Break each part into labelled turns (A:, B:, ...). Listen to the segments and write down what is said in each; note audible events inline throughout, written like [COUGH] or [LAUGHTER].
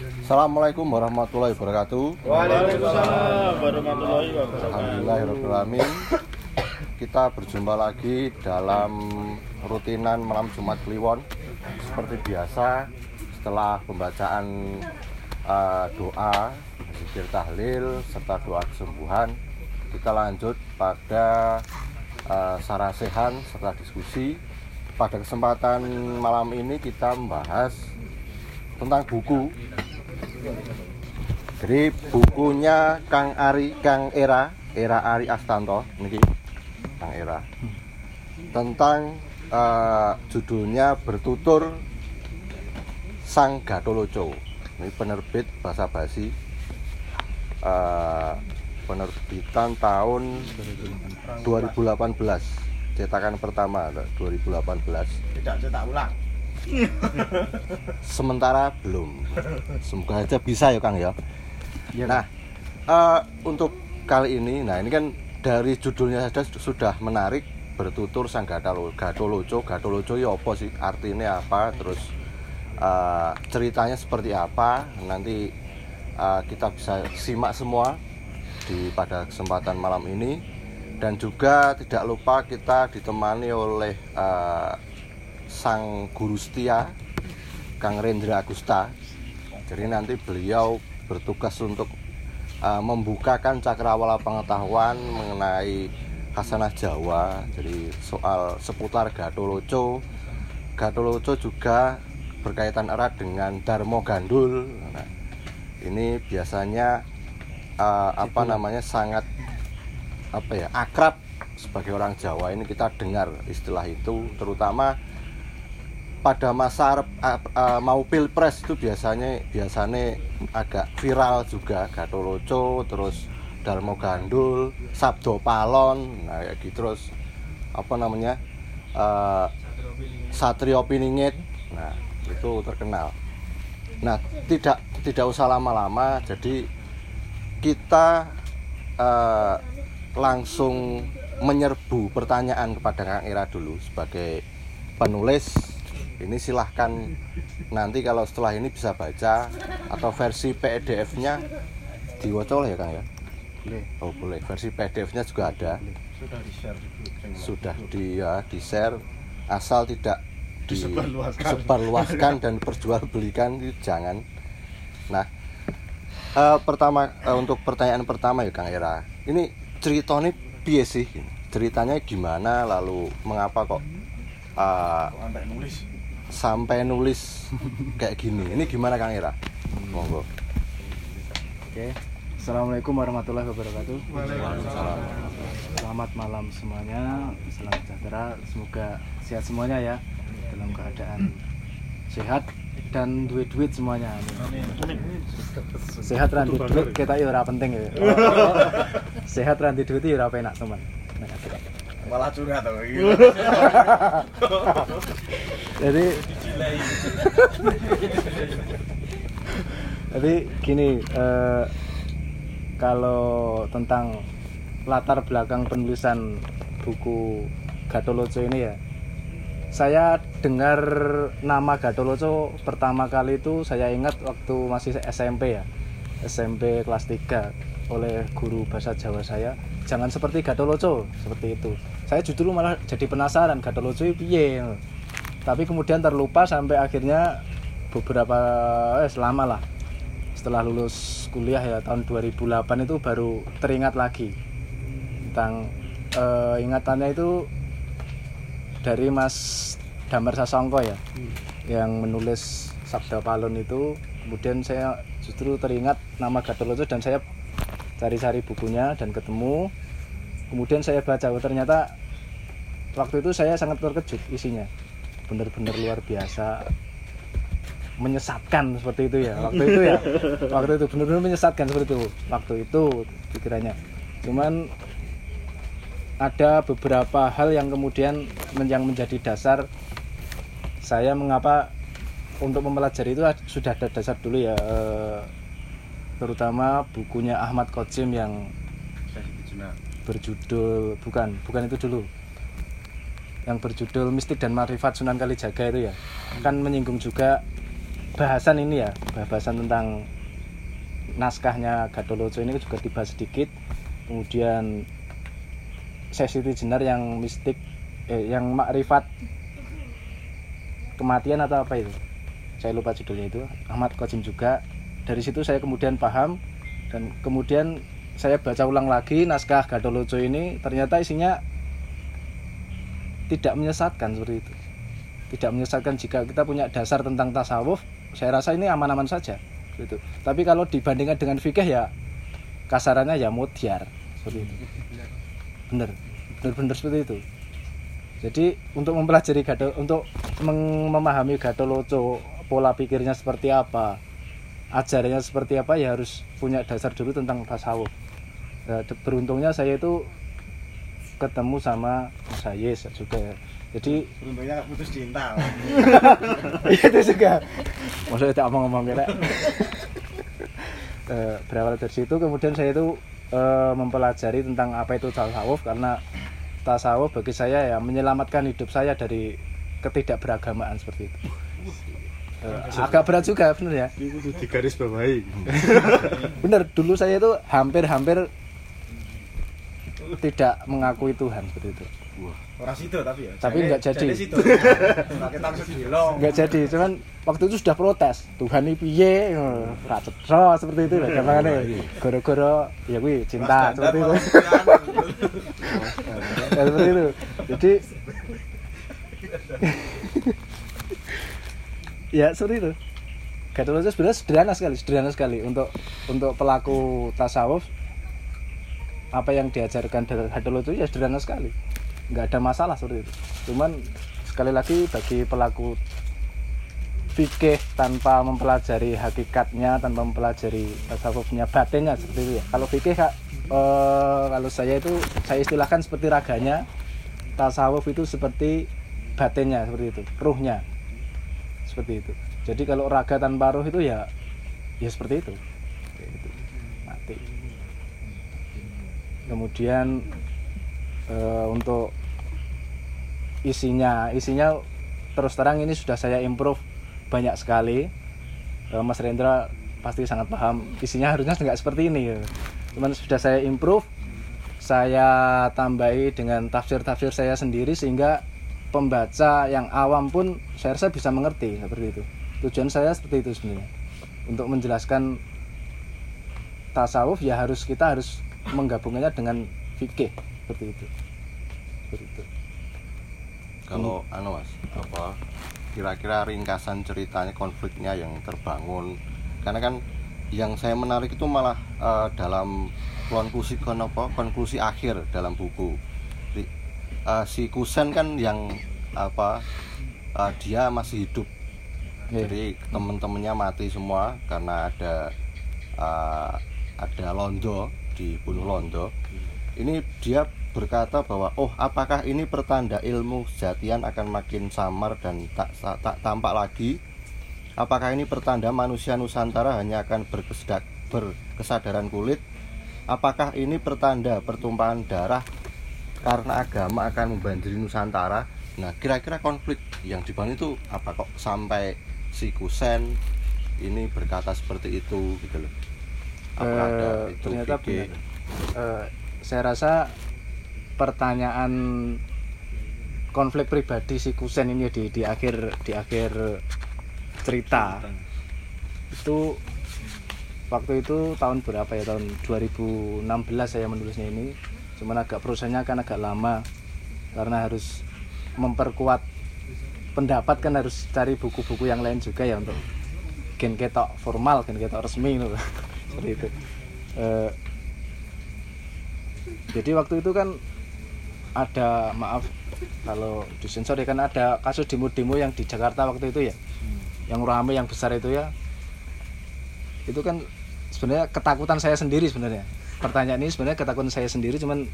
A: Assalamualaikum warahmatullahi wabarakatuh.
B: Waalaikumsalam warahmatullahi wabarakatuh.
A: Alhamdulillahirobbilalamin. Kita berjumpa lagi dalam rutinan malam Jumat Kliwon. Seperti biasa, setelah pembacaan uh, doa, zikir tahlil serta doa kesembuhan, kita lanjut pada uh, sarasehan serta diskusi. Pada kesempatan malam ini kita membahas tentang buku jadi bukunya Kang Ari Kang Era Era Ari Astanto niki. Kang Era. Tentang uh, judulnya bertutur Sang Gatoloco ini penerbit bahasa basi uh, penerbitan tahun 2018 cetakan pertama 2018
B: Tidak cetak ulang.
A: Sementara belum. Semoga aja bisa ya Kang ya. Nah eh, untuk kali ini nah ini kan dari judulnya saja sudah menarik bertutur sang gatolo gatoloco gatoloco ya apa sih? Artinya apa? Terus eh, ceritanya seperti apa? Nanti eh, kita bisa simak semua di pada kesempatan malam ini. Dan juga tidak lupa kita ditemani oleh eh, sang guru setia Kang Rendra Agusta. Jadi nanti beliau bertugas untuk uh, membukakan cakrawala pengetahuan mengenai khasanah Jawa. Jadi soal seputar Gatoloco. Gatoloco juga berkaitan erat dengan Darmo Gandul. Nah, ini biasanya uh, apa namanya sangat apa ya akrab sebagai orang Jawa ini kita dengar istilah itu terutama pada masa uh, uh, mau pilpres itu biasanya biasanya agak viral juga. Gatoloco terus Darmo Gandul Sabdo Palon nah kayak gitu. Terus apa namanya uh, Satrio Piningit nah itu terkenal. Nah tidak tidak usah lama-lama jadi kita uh, langsung menyerbu pertanyaan kepada Kang Ira dulu sebagai penulis ini silahkan nanti kalau setelah ini bisa baca atau versi PDF-nya diwaca oleh ya Kang ya?
B: Boleh.
A: Oh boleh. Versi PDF-nya juga ada.
B: Sudah di share di grup.
A: Sudah di ya, di share asal tidak
B: Disebarluaskan.
A: dan perjualbelikan itu jangan. Nah, eh, pertama eh, untuk pertanyaan pertama ya Kang Era. Ini ceritanya piye sih? Ceritanya gimana lalu mengapa kok
B: nulis.
A: Sampai nulis kayak gini. Ini gimana Kang Ira? Monggo.
C: Oke. Assalamualaikum warahmatullahi wabarakatuh.
B: Waalaikumsalam.
C: Selamat malam semuanya. Salam sejahtera. Semoga sehat semuanya ya. Dalam keadaan sehat dan duit-duit semuanya. Amin.
B: Amin.
C: Sehat ranti duit kita ya ora penting ya. [LAUGHS] Sehat ranti duit ya ora penak teman.
B: Malah curhat tuh. [LAUGHS]
C: Jadi [LAUGHS] Jadi gini eh, kalau tentang latar belakang penulisan buku Gatoloco ini ya saya dengar nama Gatoloco pertama kali itu saya ingat waktu masih SMP ya SMP kelas 3 oleh guru bahasa Jawa saya jangan seperti Gatoloco seperti itu saya justru malah jadi penasaran Gatoloco itu piye tapi kemudian terlupa sampai akhirnya beberapa eh selama lah. Setelah lulus kuliah ya tahun 2008 itu baru teringat lagi tentang eh, ingatannya itu dari Mas Damar Sasongko ya yang menulis Sabda Palon itu. Kemudian saya justru teringat nama Gatoloco dan saya cari-cari bukunya dan ketemu. Kemudian saya baca oh, ternyata waktu itu saya sangat terkejut isinya. Benar-benar luar biasa. Menyesatkan seperti itu ya. Waktu itu ya. [LAUGHS] Waktu itu benar-benar menyesatkan seperti itu. Waktu itu pikirannya. Cuman ada beberapa hal yang kemudian yang menjadi dasar saya mengapa untuk mempelajari itu sudah ada dasar dulu ya eh, terutama bukunya Ahmad Qasim yang berjudul bukan bukan itu dulu yang berjudul Mistik dan Marifat Sunan Kalijaga itu ya. Kan menyinggung juga bahasan ini ya bahasan tentang naskahnya Gadoloco ini juga dibahas sedikit. Kemudian sesi jenar yang mistik eh, yang makrifat kematian atau apa itu? Saya lupa judulnya itu. Ahmad Qasim juga. Dari situ saya kemudian paham dan kemudian saya baca ulang lagi naskah Gadoloco ini. Ternyata isinya tidak menyesatkan seperti itu. Tidak menyesatkan jika kita punya dasar tentang tasawuf saya rasa ini aman-aman saja gitu tapi kalau dibandingkan dengan fikih ya kasarannya ya mutiar seperti itu. Bener bener-bener seperti itu. Jadi untuk mempelajari gato untuk memahami loco pola pikirnya seperti apa ajarannya seperti apa ya harus punya dasar dulu tentang tasawuf. Nah, beruntungnya saya itu ketemu sama saya juga. Jadi
B: untungnya putus cinta
C: iya itu juga. Maksudnya tidak ngomong kira [LAUGHS] e, berawal dari situ kemudian saya itu e, mempelajari tentang apa itu tasawuf karena tasawuf bagi saya ya menyelamatkan hidup saya dari ketidakberagamaan seperti itu. E, agak berat juga benar ya?
B: Itu di garis bawahi. [LAUGHS]
C: Benar dulu saya itu hampir-hampir tidak mengakui Tuhan seperti itu
B: Orang situ tapi ya.
C: Tapi nggak jadi. Nggak jadi, cuman waktu itu sudah protes. Tuhan ini piye? Ora cetro seperti itu lah gampangane. Gara-gara ya kuwi cinta seperti itu. ya, seperti itu. Jadi ya seperti itu. Gadolojo sebenarnya sederhana sekali, sederhana sekali untuk untuk pelaku tasawuf apa yang diajarkan dari Gadolojo ya sederhana sekali. Nggak ada masalah seperti itu. Cuman sekali lagi bagi pelaku fikih tanpa mempelajari hakikatnya tanpa mempelajari tasawufnya batinnya seperti itu ya. Kalau fikih kak eh, kalau saya itu saya istilahkan seperti raganya tasawuf itu seperti batinnya seperti itu ruhnya seperti itu. Jadi kalau raga tanpa ruh itu ya ya seperti itu mati kemudian e, untuk isinya isinya terus terang ini sudah saya improve banyak sekali. Uh, Mas Rendra pasti sangat paham isinya harusnya nggak seperti ini ya. cuman sudah saya improve saya tambahi dengan tafsir-tafsir saya sendiri sehingga pembaca yang awam pun saya rasa bisa mengerti seperti itu. Tujuan saya seperti itu sebenarnya. Untuk menjelaskan tasawuf ya harus kita harus menggabungkannya dengan fikih seperti itu. Seperti itu.
A: Kalau hmm. anu mas apa kira-kira ringkasan ceritanya konfliknya yang terbangun. Karena kan yang saya menarik itu malah uh, dalam konklusi apa konklusi akhir dalam buku. Uh, si Kusen kan yang apa uh, dia masih hidup. Yeah. jadi teman-temannya mati semua karena ada uh, ada Londo dibunuh Londo. Ini dia berkata bahwa oh apakah ini pertanda ilmu sejatian akan makin samar dan tak, tak tampak lagi? Apakah ini pertanda manusia Nusantara hanya akan berkesedak, berkesadaran kulit? Apakah ini pertanda pertumpahan darah karena agama akan membanjiri Nusantara? Nah kira-kira konflik yang dibangun itu apa kok? Sampai si Kusen ini berkata seperti itu gitu loh
C: apa uh, ada itu ternyata benar. Uh, saya rasa pertanyaan konflik pribadi si Kusen ini di di akhir di akhir cerita. Itu waktu itu tahun berapa ya? Tahun 2016 saya menulisnya ini. Cuman agak prosesnya kan agak lama. Karena harus memperkuat pendapat kan harus cari buku-buku yang lain juga ya untuk gen ketok formal gen ketok resmi. gitu seperti itu. E, jadi waktu itu kan ada maaf kalau disensor ya kan ada kasus demo-demo yang di Jakarta waktu itu ya. Hmm. yang ramai yang besar itu ya. Itu kan sebenarnya ketakutan saya sendiri sebenarnya. Pertanyaan ini sebenarnya ketakutan saya sendiri cuman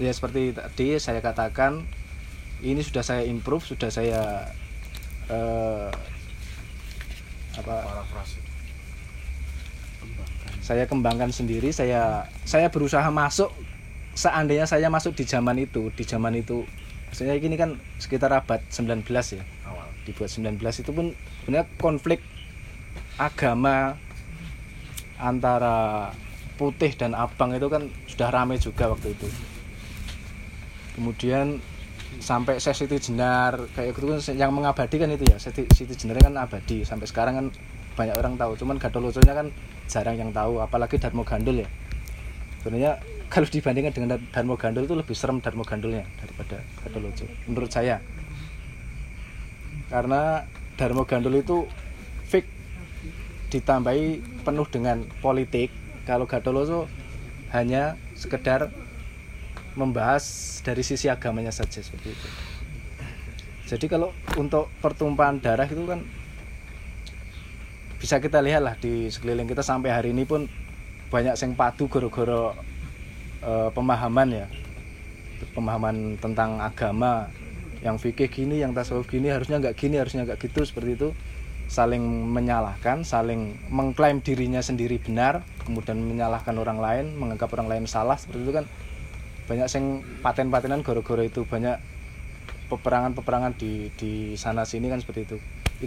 C: ya seperti tadi saya katakan ini sudah saya improve sudah saya uh, apa saya kembangkan sendiri saya saya berusaha masuk. Seandainya saya masuk di zaman itu di zaman itu maksudnya ini kan sekitar abad 19 ya awal dibuat 19 itu pun sebenarnya konflik agama antara putih dan abang itu kan sudah ramai juga waktu itu. Kemudian sampai saya Siti Jenar kayak gitu kan yang mengabadikan itu ya Siti, Siti Jenar kan abadi. Sampai sekarang kan banyak orang tahu cuman Gadoloconya kan jarang yang tahu apalagi Darmo Gandul ya. Sebenarnya kalau dibandingkan dengan Darmo Gandul itu lebih serem Darmo Gandulnya daripada Gadoloco menurut saya. Karena Darmo Gandul itu fake ditambahi penuh dengan politik. Kalau Gadoloco hanya sekedar membahas dari sisi agamanya saja seperti itu. Jadi kalau untuk pertumpahan darah itu kan bisa kita lihat lah di sekeliling kita sampai hari ini pun banyak yang padu goro-goro eh, pemahaman ya. Pemahaman tentang agama yang fikih gini yang tasawuf gini harusnya nggak gini harusnya nggak gitu seperti itu. Saling menyalahkan saling mengklaim dirinya sendiri benar kemudian menyalahkan orang lain menganggap orang lain salah seperti itu kan. Banyak yang paten-patenan goro-goro itu banyak peperangan-peperangan di di sana sini kan seperti itu.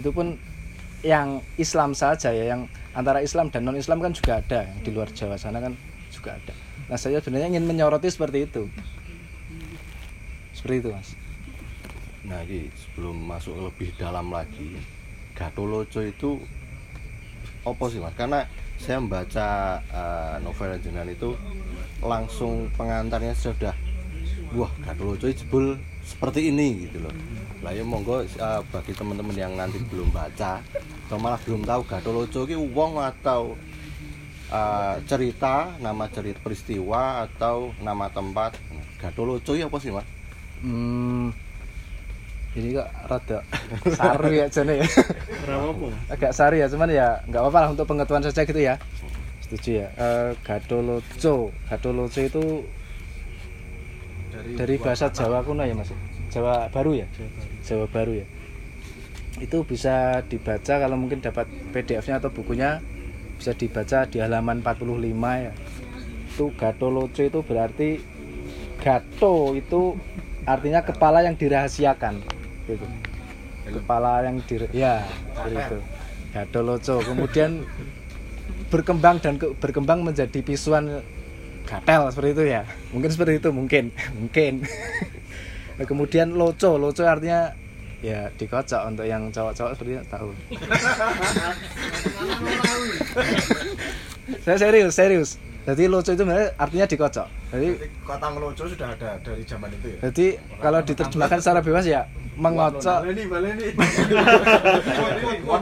C: Itu pun yang Islam saja ya yang antara Islam dan non Islam kan juga ada yang di luar Jawa sana kan juga ada. Nah saya sebenarnya ingin menyoroti seperti itu. Seperti itu mas.
A: Nah, ini sebelum masuk lebih dalam lagi, Gatoloco itu apa sih mas? Karena saya membaca eh, novel jenengan itu langsung pengantarnya sudah wah Gatoloco jebul seperti ini gitu loh. Lah ya monggo eh, bagi teman-teman yang nanti belum baca atau malah belum tahu Gatoloco ini wong atau eh, cerita, nama cerita peristiwa atau nama tempat. Gatoloco ini apa sih mas?
C: hmm, ini kok rada [LAUGHS] saru ya jane ya agak sari ya cuman ya nggak apa-apa lah untuk pengetahuan saja gitu ya setuju ya Eh, Gadoloco Gadoloco itu dari bahasa Jawa kuno ya mas? Jawa baru ya? Jawa baru. Ya. Itu bisa dibaca kalau mungkin dapat PDF-nya atau bukunya bisa dibaca di halaman 45 ya. Itu Gatoloco itu berarti Gato itu artinya kepala yang dirahasiakan gitu. Kepala yang dir ya seperti itu. Gatoloco kemudian berkembang dan ke- berkembang menjadi pisuan gatel seperti itu ya? Mungkin seperti itu mungkin. [LAUGHS] Mungkin. Nah, kemudian loco. Loco artinya ya dikocok untuk yang cowok-cowok seperti itu tahu. [LAUGHS] Saya serius serius. Jadi loco itu artinya dikocok. Jadi
B: Kota Melojo sudah ada dari zaman itu ya.
C: jadi kalau diterjemahkan secara bebas ya mengocok [LAUGHS]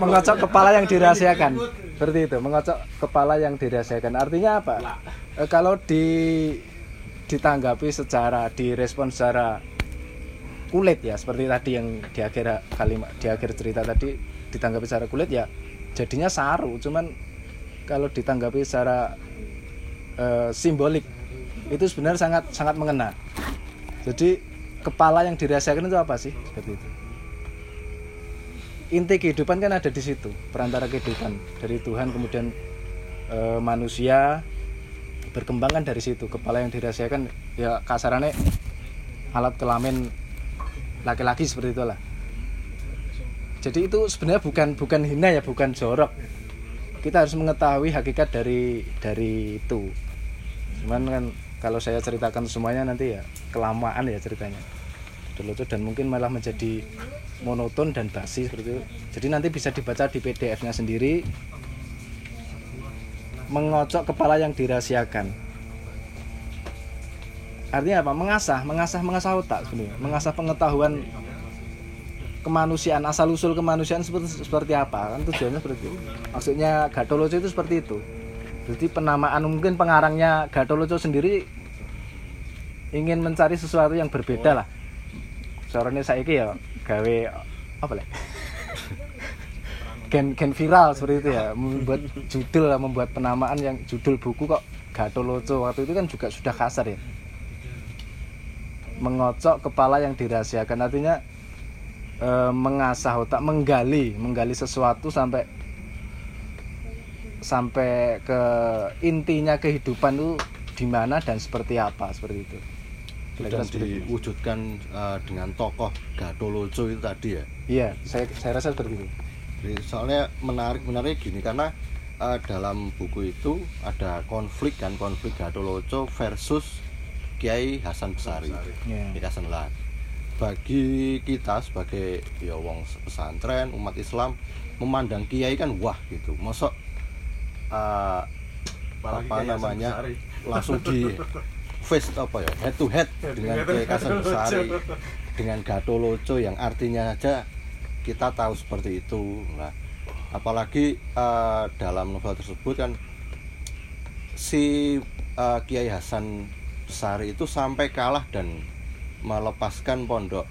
C: mengocok kepala yang dirahasiakan seperti itu mengocok kepala yang dirahasiakan. Artinya apa? Eh, kalau di ditanggapi secara direspon secara kulit ya seperti tadi yang di akhir kalimat di akhir cerita tadi ditanggapi secara kulit ya jadinya saru. Cuman kalau ditanggapi secara eh, simbolik itu sebenarnya sangat sangat mengena. Jadi kepala yang dirahasiakan itu apa sih? Seperti itu inti kehidupan kan ada di situ perantara kehidupan. Dari Tuhan kemudian eh, manusia berkembang kan dari situ. Kepala yang dirahasiakan ya kasarannya alat kelamin laki-laki seperti itulah. Jadi itu sebenarnya bukan bukan hina ya bukan jorok. Kita harus mengetahui hakikat dari dari itu. Cuman kan kalau saya ceritakan semuanya nanti ya kelamaan ya ceritanya dulu tuh dan mungkin malah menjadi monoton dan basi seperti itu. Jadi nanti bisa dibaca di PDF-nya sendiri. Mengocok kepala yang dirahasiakan. Artinya apa? Mengasah mengasah mengasah otak sebenarnya. Mengasah pengetahuan kemanusiaan asal usul kemanusiaan seperti seperti apa? Kan tujuannya seperti itu. Maksudnya Gatoloco itu seperti itu. Jadi penamaan mungkin pengarangnya Gatoloco sendiri ingin mencari sesuatu yang berbeda lah soalnya saya ya gawe apa lah gen gen viral seperti itu ya membuat judul lah membuat penamaan yang judul buku kok Gatoloco waktu itu kan juga sudah kasar ya. Mengocok kepala yang dirahasiakan. Artinya e, mengasah otak menggali menggali sesuatu sampai sampai ke intinya kehidupan itu di mana dan seperti apa seperti itu
A: sudah diwujudkan eh, dengan tokoh Gatoloco itu tadi ya
C: iya saya saya rasa seperti itu
A: Jadi, soalnya menarik menarik gini karena eh, dalam buku itu ada konflik kan konflik Gatot versus Kiai Hasan Besari.
C: Ya.
A: Kiai Hasan lah. Bagi kita sebagai ya wong pesantren umat Islam memandang kiai kan wah gitu. Mosok eh,
B: Apalagi
A: apa namanya
B: Besari.
A: langsung di [LAUGHS] face apa ya head to head dengan Kiai Hasan [LAUGHS] Besari
B: Loco.
A: dengan Gatoloco yang artinya saja kita tahu seperti itu nah apalagi eh, dalam novel tersebut kan si eh, Kiai Hasan Besari itu sampai kalah dan melepaskan pondok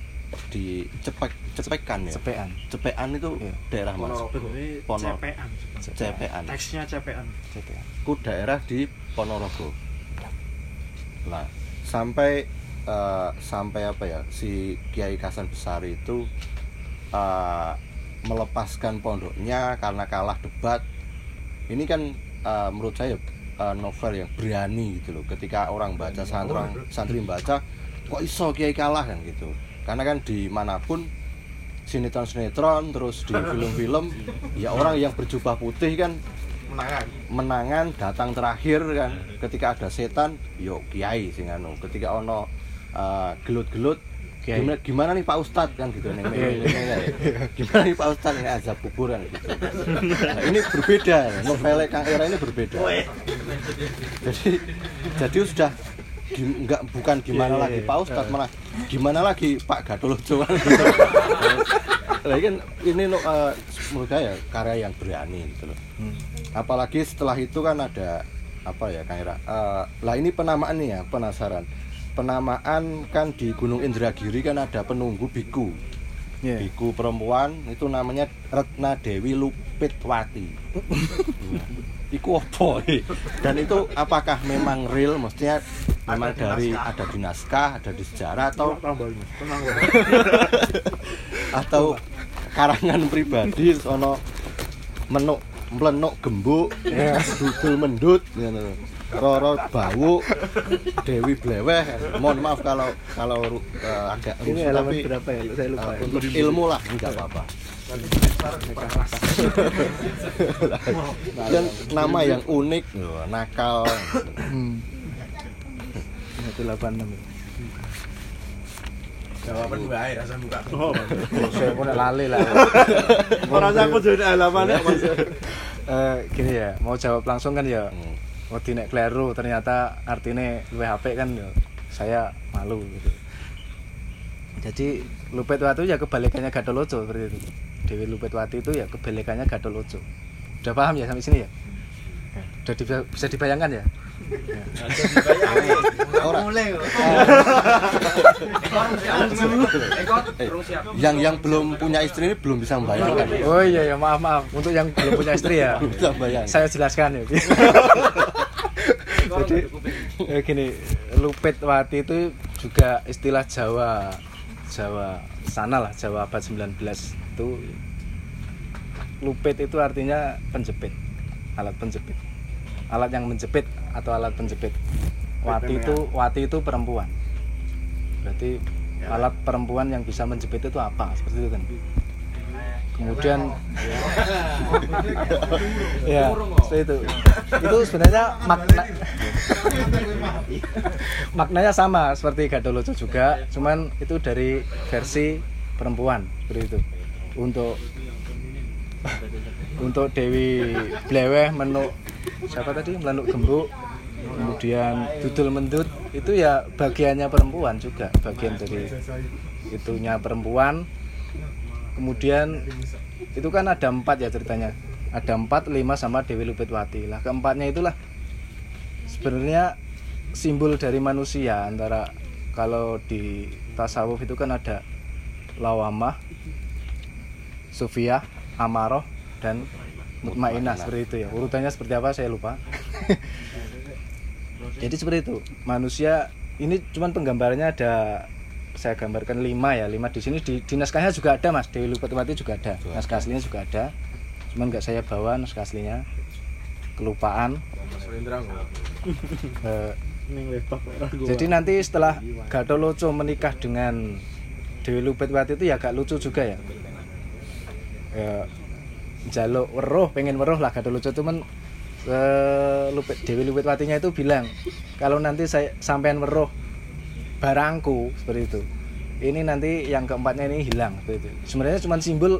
A: di cepek cepekan ya
C: cepean
A: cepean itu
C: Iya.
A: daerah mas
B: Ponorogo.
D: CPN.
A: cepean
D: Teksnya
C: cepean
A: ku daerah di Ponorogo. Nah, sampai eh, sampai apa ya si Kiai Hasan Besari itu eh, melepaskan pondoknya karena kalah debat. Ini kan eh, menurut saya eh, novel yang berani gitu loh. Ketika orang baca santri santri baca kok iso Kiai kalah kan gitu. Karena kan di mana pun sinetron-sinetron terus di film-film [LAUGHS] ya orang yang berjubah putih kan
B: menangan
A: menangan datang terakhir kan ketika ada setan yo kiai sing anu ketika ono uh, gelut-gelut
C: Kiai.
A: gimana, gimana nih Pak Ustadz kan gitu neng, neng. gimana nih Pak Ustadz ini azab kuburan gitu nah, ini berbeda novelnya Kang Era ini berbeda jadi jadi sudah nggak bukan gimana
C: Iya, iya,
A: lagi
C: iya.
A: Pak Ustadz malah gimana lagi Pak Gadolojo kan gitu. Ini kan ini no, eh, menurut saya karya yang berani gitu loh
C: Hmm.
A: apalagi setelah itu kan ada apa ya Kang Ira Eh, lah ini penamaan nih ya penasaran penamaan kan di Gunung Indragiri kan ada penunggu biku
C: Iya.
A: biku perempuan itu namanya Retna Dewi Lupitwati [LAUGHS] Iku apa eh? dan itu apakah memang real? Mestinya memang
B: Ada
A: dari
B: naskah.
A: ada di naskah ada di sejarah atau [LAUGHS] atau karangan pribadi sono menuk melenuk gembuk dudul mendut ngono. roro bau dewi bleweh. Mohon maaf kalau kalau eh, agak
C: ini
A: rusuh, tapi
C: berapa ya? Saya lupa
A: eh, untuk ilmu lah enggak apa-apa dan nama yang unik. Loh, nakal.
C: Hmm. itu 86
B: jawaban bae rasa buka.
D: Oh,
C: saya pun lali lah.
D: Orang aku jadi halaman ya, Mas.
C: Eh, gini ya mau jawab langsung kan ya?
A: Hmm.
C: waktu nek kleru ternyata artinya WHP kan ya? Saya malu gitu. Jadi Lupetwati ya kebalikannya Gadoloco seperti itu Dewi Lupetwati itu ya kebalikannya Gadoloco udah paham ya sampai sini ya? Udah bisa, bisa dibayangkan ya?
A: Orang- yang yang belum punya istri ini belum bisa membayangkan.
C: Oh iya ya maaf maaf. Untuk yang belum punya istri ya? [LAUGHS]
A: Bisa
C: saya jelaskan ya. [LAUGHS] Jadi eh, gini Lupetwati itu juga istilah Jawa Jawa sana lah Jawa abad 19 itu lupit itu artinya penjepit alat penjepit. Alat yang menjepit atau alat penjepit. Wati itu wati itu perempuan. Berarti alat perempuan yang bisa menjepit itu apa? Seperti itu kan kemudian [LAUGHS] ya seperti itu. Itu sebenarnya makna [LAUGHS] maknanya sama seperti Gadoloco juga cuman itu dari versi perempuan seperti itu. Untuk [LAUGHS] untuk Dewi Bleweh menuk siapa tadi? Menuk gembuk kemudian dudul mendut itu ya bagiannya perempuan juga bagian dari itunya perempuan kemudian itu kan ada empat ya ceritanya. Ada empat lima sama Dewi Lupitwati lah keempatnya itulah. Sebenarnya simbol dari manusia antara kalau di tasawuf itu kan ada lawamah sufiah amaroh dan mutmainah. seperti itu ya. Urutannya seperti apa saya lupa. [LAUGHS] Jadi seperti itu. Manusia ini cuman penggambarannya ada saya gambarkan lima ya lima di sini. Di, di naskahnya juga ada mas. Dewi Lupatwati juga ada. Naskah aslinya juga ada. Cuman nggak saya bawa naskah aslinya. Kelupaan? [LAUGHS] Eh, jadi nanti setelah Gatoloco menikah dengan Dewi Lupitwati itu ya agak lucu juga ya. Ya, jaluk weruh pengen weruh lah Gatot Loco cuman eh, Lupit Dewi itu bilang kalau nanti saya sampean weruh barangku seperti itu. Ini nanti yang keempatnya ini hilang seperti itu. Sebenarnya cuma simbol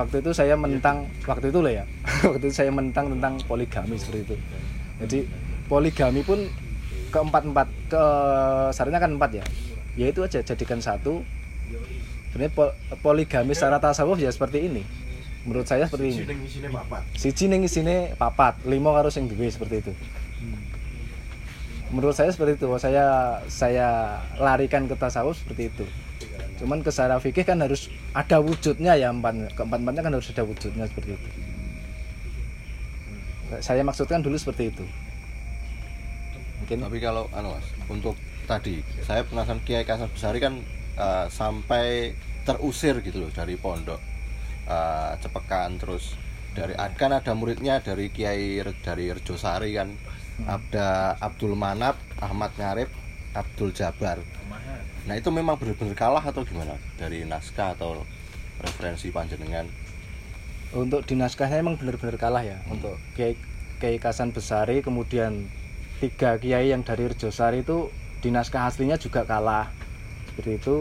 C: waktu itu saya mentang waktu itu loh ya [LAUGHS] waktu itu saya mentang tentang poligami seperti itu. Jadi poligami pun keempat empat ke syaratnya kan empat ya. Ya itu aja jadikan satu. Sebenarnya po- poligami secara tasawuf ya seperti ini. Menurut saya seperti ini. Siji ning isine papat lima karo sing duwe seperti itu menurut saya seperti itu saya saya larikan ke tasawuf seperti itu. Cuman ke secara fikih kan harus ada wujudnya ya empat keempat empatnya kan harus ada wujudnya seperti itu. Saya maksudkan dulu seperti itu. Mungkin.
A: Tapi kalau anu Mas, untuk tadi saya penasaran Kiai Kasar Besari kan eh, sampai terusir gitu loh dari pondok eh, Cepekan terus dari kan ada muridnya dari Kiai dari Rejosari kan ada Abdul Manap, Ahmad Ngarip, Abdul Jabar. Nah itu memang benar-benar kalah atau gimana? Dari naskah atau referensi panjenengan?
C: untuk di naskahnya emang benar-benar kalah ya. Untuk Kiai Kiai Kasan Besari kemudian tiga kiai yang dari Rejosari itu di naskah aslinya juga kalah. Seperti itu.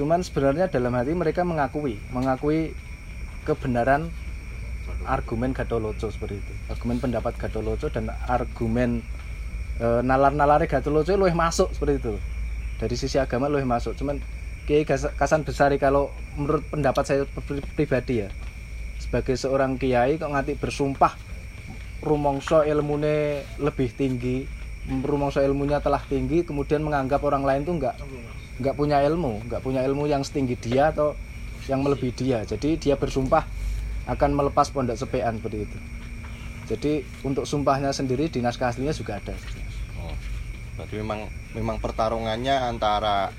C: Cuman sebenarnya dalam hati mereka mengakui mengakui kebenaran argumen Gatoloco seperti itu. Argumen pendapat Gatoloco dan argumen e, nalar-nalare Gatoloco lebih masuk seperti itu. Dari sisi agama lebih masuk. Cuman Kiai Kasan Besari kalau menurut pendapat saya pri- pribadi ya sebagai seorang kiai kok nganti bersumpah rumongso ilmune lebih tinggi rumongso ilmunya telah tinggi kemudian menganggap orang lain tuh nggak nggak punya ilmu nggak punya ilmu yang setinggi dia atau yang melebihi dia. Jadi dia bersumpah akan melepas pondok sepean seperti itu. Jadi untuk sumpahnya sendiri di naskah aslinya juga ada.
A: Oh, berarti memang memang pertarungannya antara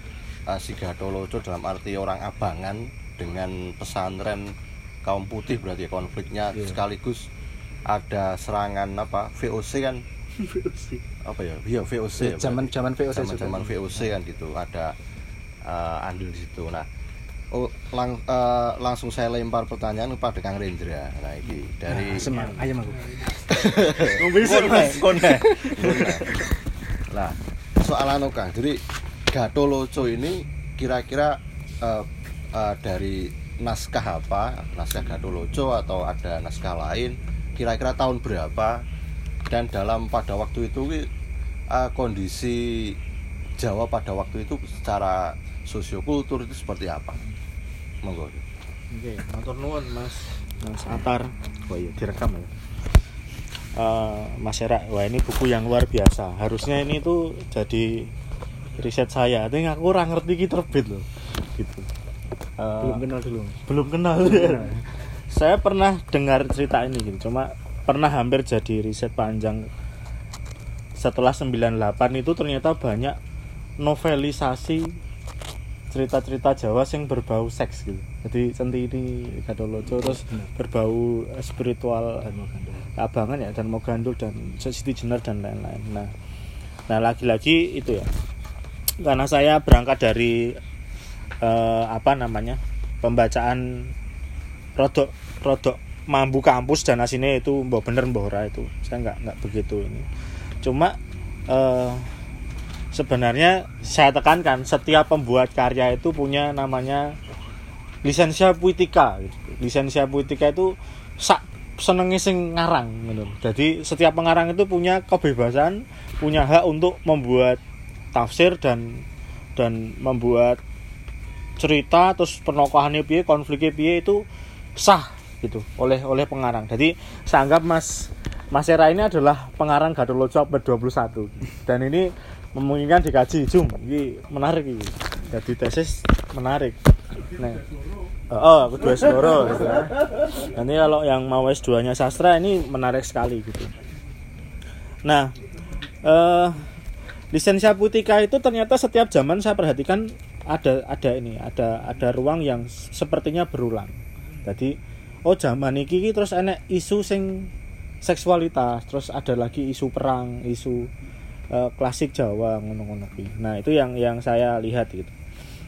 A: uh, si Gatoloco dalam arti orang abangan dengan pesantren kaum putih berarti ya, konfliknya.
C: Iya.
A: sekaligus ada serangan apa VOC kan? Apa ya? Iya VOC ya,
C: zaman zaman VOC
A: zaman zaman VOC kan gitu ada uh, andil di situ. Nah oh, lang- uh, langsung saya lempar pertanyaan kepada Kang Rendra nah ini dari
C: Nah, ayam aku
A: Kone, kone. Nah, soal anu Kang, jadi Gato Loco ini kira-kira eh, eh, dari naskah apa? Naskah Gato Loco atau ada naskah lain? Kira-kira tahun berapa? Dan dalam pada waktu itu eh, kondisi Jawa pada waktu itu secara sosiokultur itu seperti apa? Monggo.
D: Oke, matur nuwun Mas Mas Atar. Oh iya, direkam ya. Eh, Mas Era, wah ini buku yang luar biasa. Harusnya ini tuh jadi riset saya. Tapi aku kurang ngerti ki terbit loh. Gitu. Eh,
C: belum kenal dulu
D: belum kenal. [LAUGHS] saya pernah dengar cerita ini gitu. Cuma pernah hampir jadi riset panjang setelah 98 itu ternyata banyak novelisasi cerita-cerita Jawa yang berbau seks gitu. Jadi centini Gadoloco terus berbau eh, spiritual abangan ya dan mau gandul dan Siti Jenar dan lain-lain. Nah, nah lagi-lagi itu ya. Karena saya berangkat dari eh, apa namanya? pembacaan rodok rodok mambu kampus dan asine itu mbok bener mbok ora itu. Saya nggak nggak begitu ini. Cuma eh sebenarnya saya tekankan setiap pembuat karya itu punya namanya lisensia puitika. Lisensia puitika itu sak senenge sing ngarang gitu. jadi setiap pengarang itu punya kebebasan punya hak untuk membuat tafsir dan dan membuat cerita terus penokohannya piye konfliknya piye itu sah gitu oleh oleh pengarang. Jadi saya anggap Mas Mas Era ini adalah pengarang Gadoloco abad 21 dan ini memungkinkan dikaji jum ini menarik ini. Jadi tesis menarik. Nah oh aku dua segoro gitu kan. nanti kalau yang mau S2 nya sastra ini menarik sekali gitu. Nah eh lisensia putika itu ternyata setiap zaman saya perhatikan ada ada ini ada ada ruang yang sepertinya berulang. Jadi oh zaman ini terus enek isu sing seksualitas terus ada lagi isu perang isu eh, klasik Jawa ngono-ngono. Nah, itu yang yang saya lihat gitu.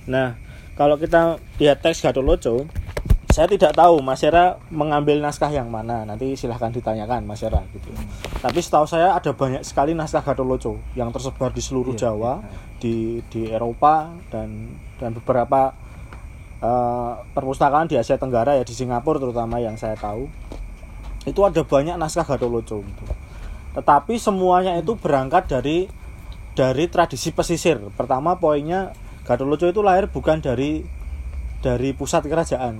D: Nah, kalau kita lihat teks Gatoloco saya tidak tahu Mas Era mengambil naskah yang mana. Nanti silahkan ditanyakan Mas Era gitu. Tapi setahu saya ada banyak sekali naskah Gatoloco yang tersebar di seluruh
C: Iya,
D: Jawa di di Eropa dan dan beberapa eh, perpustakaan di Asia Tenggara ya di Singapura terutama yang saya tahu. Itu ada banyak naskah Gatoloco gitu tetapi semuanya itu berangkat dari dari tradisi pesisir. Pertama poinnya Gatoloco itu lahir bukan dari dari pusat kerajaan.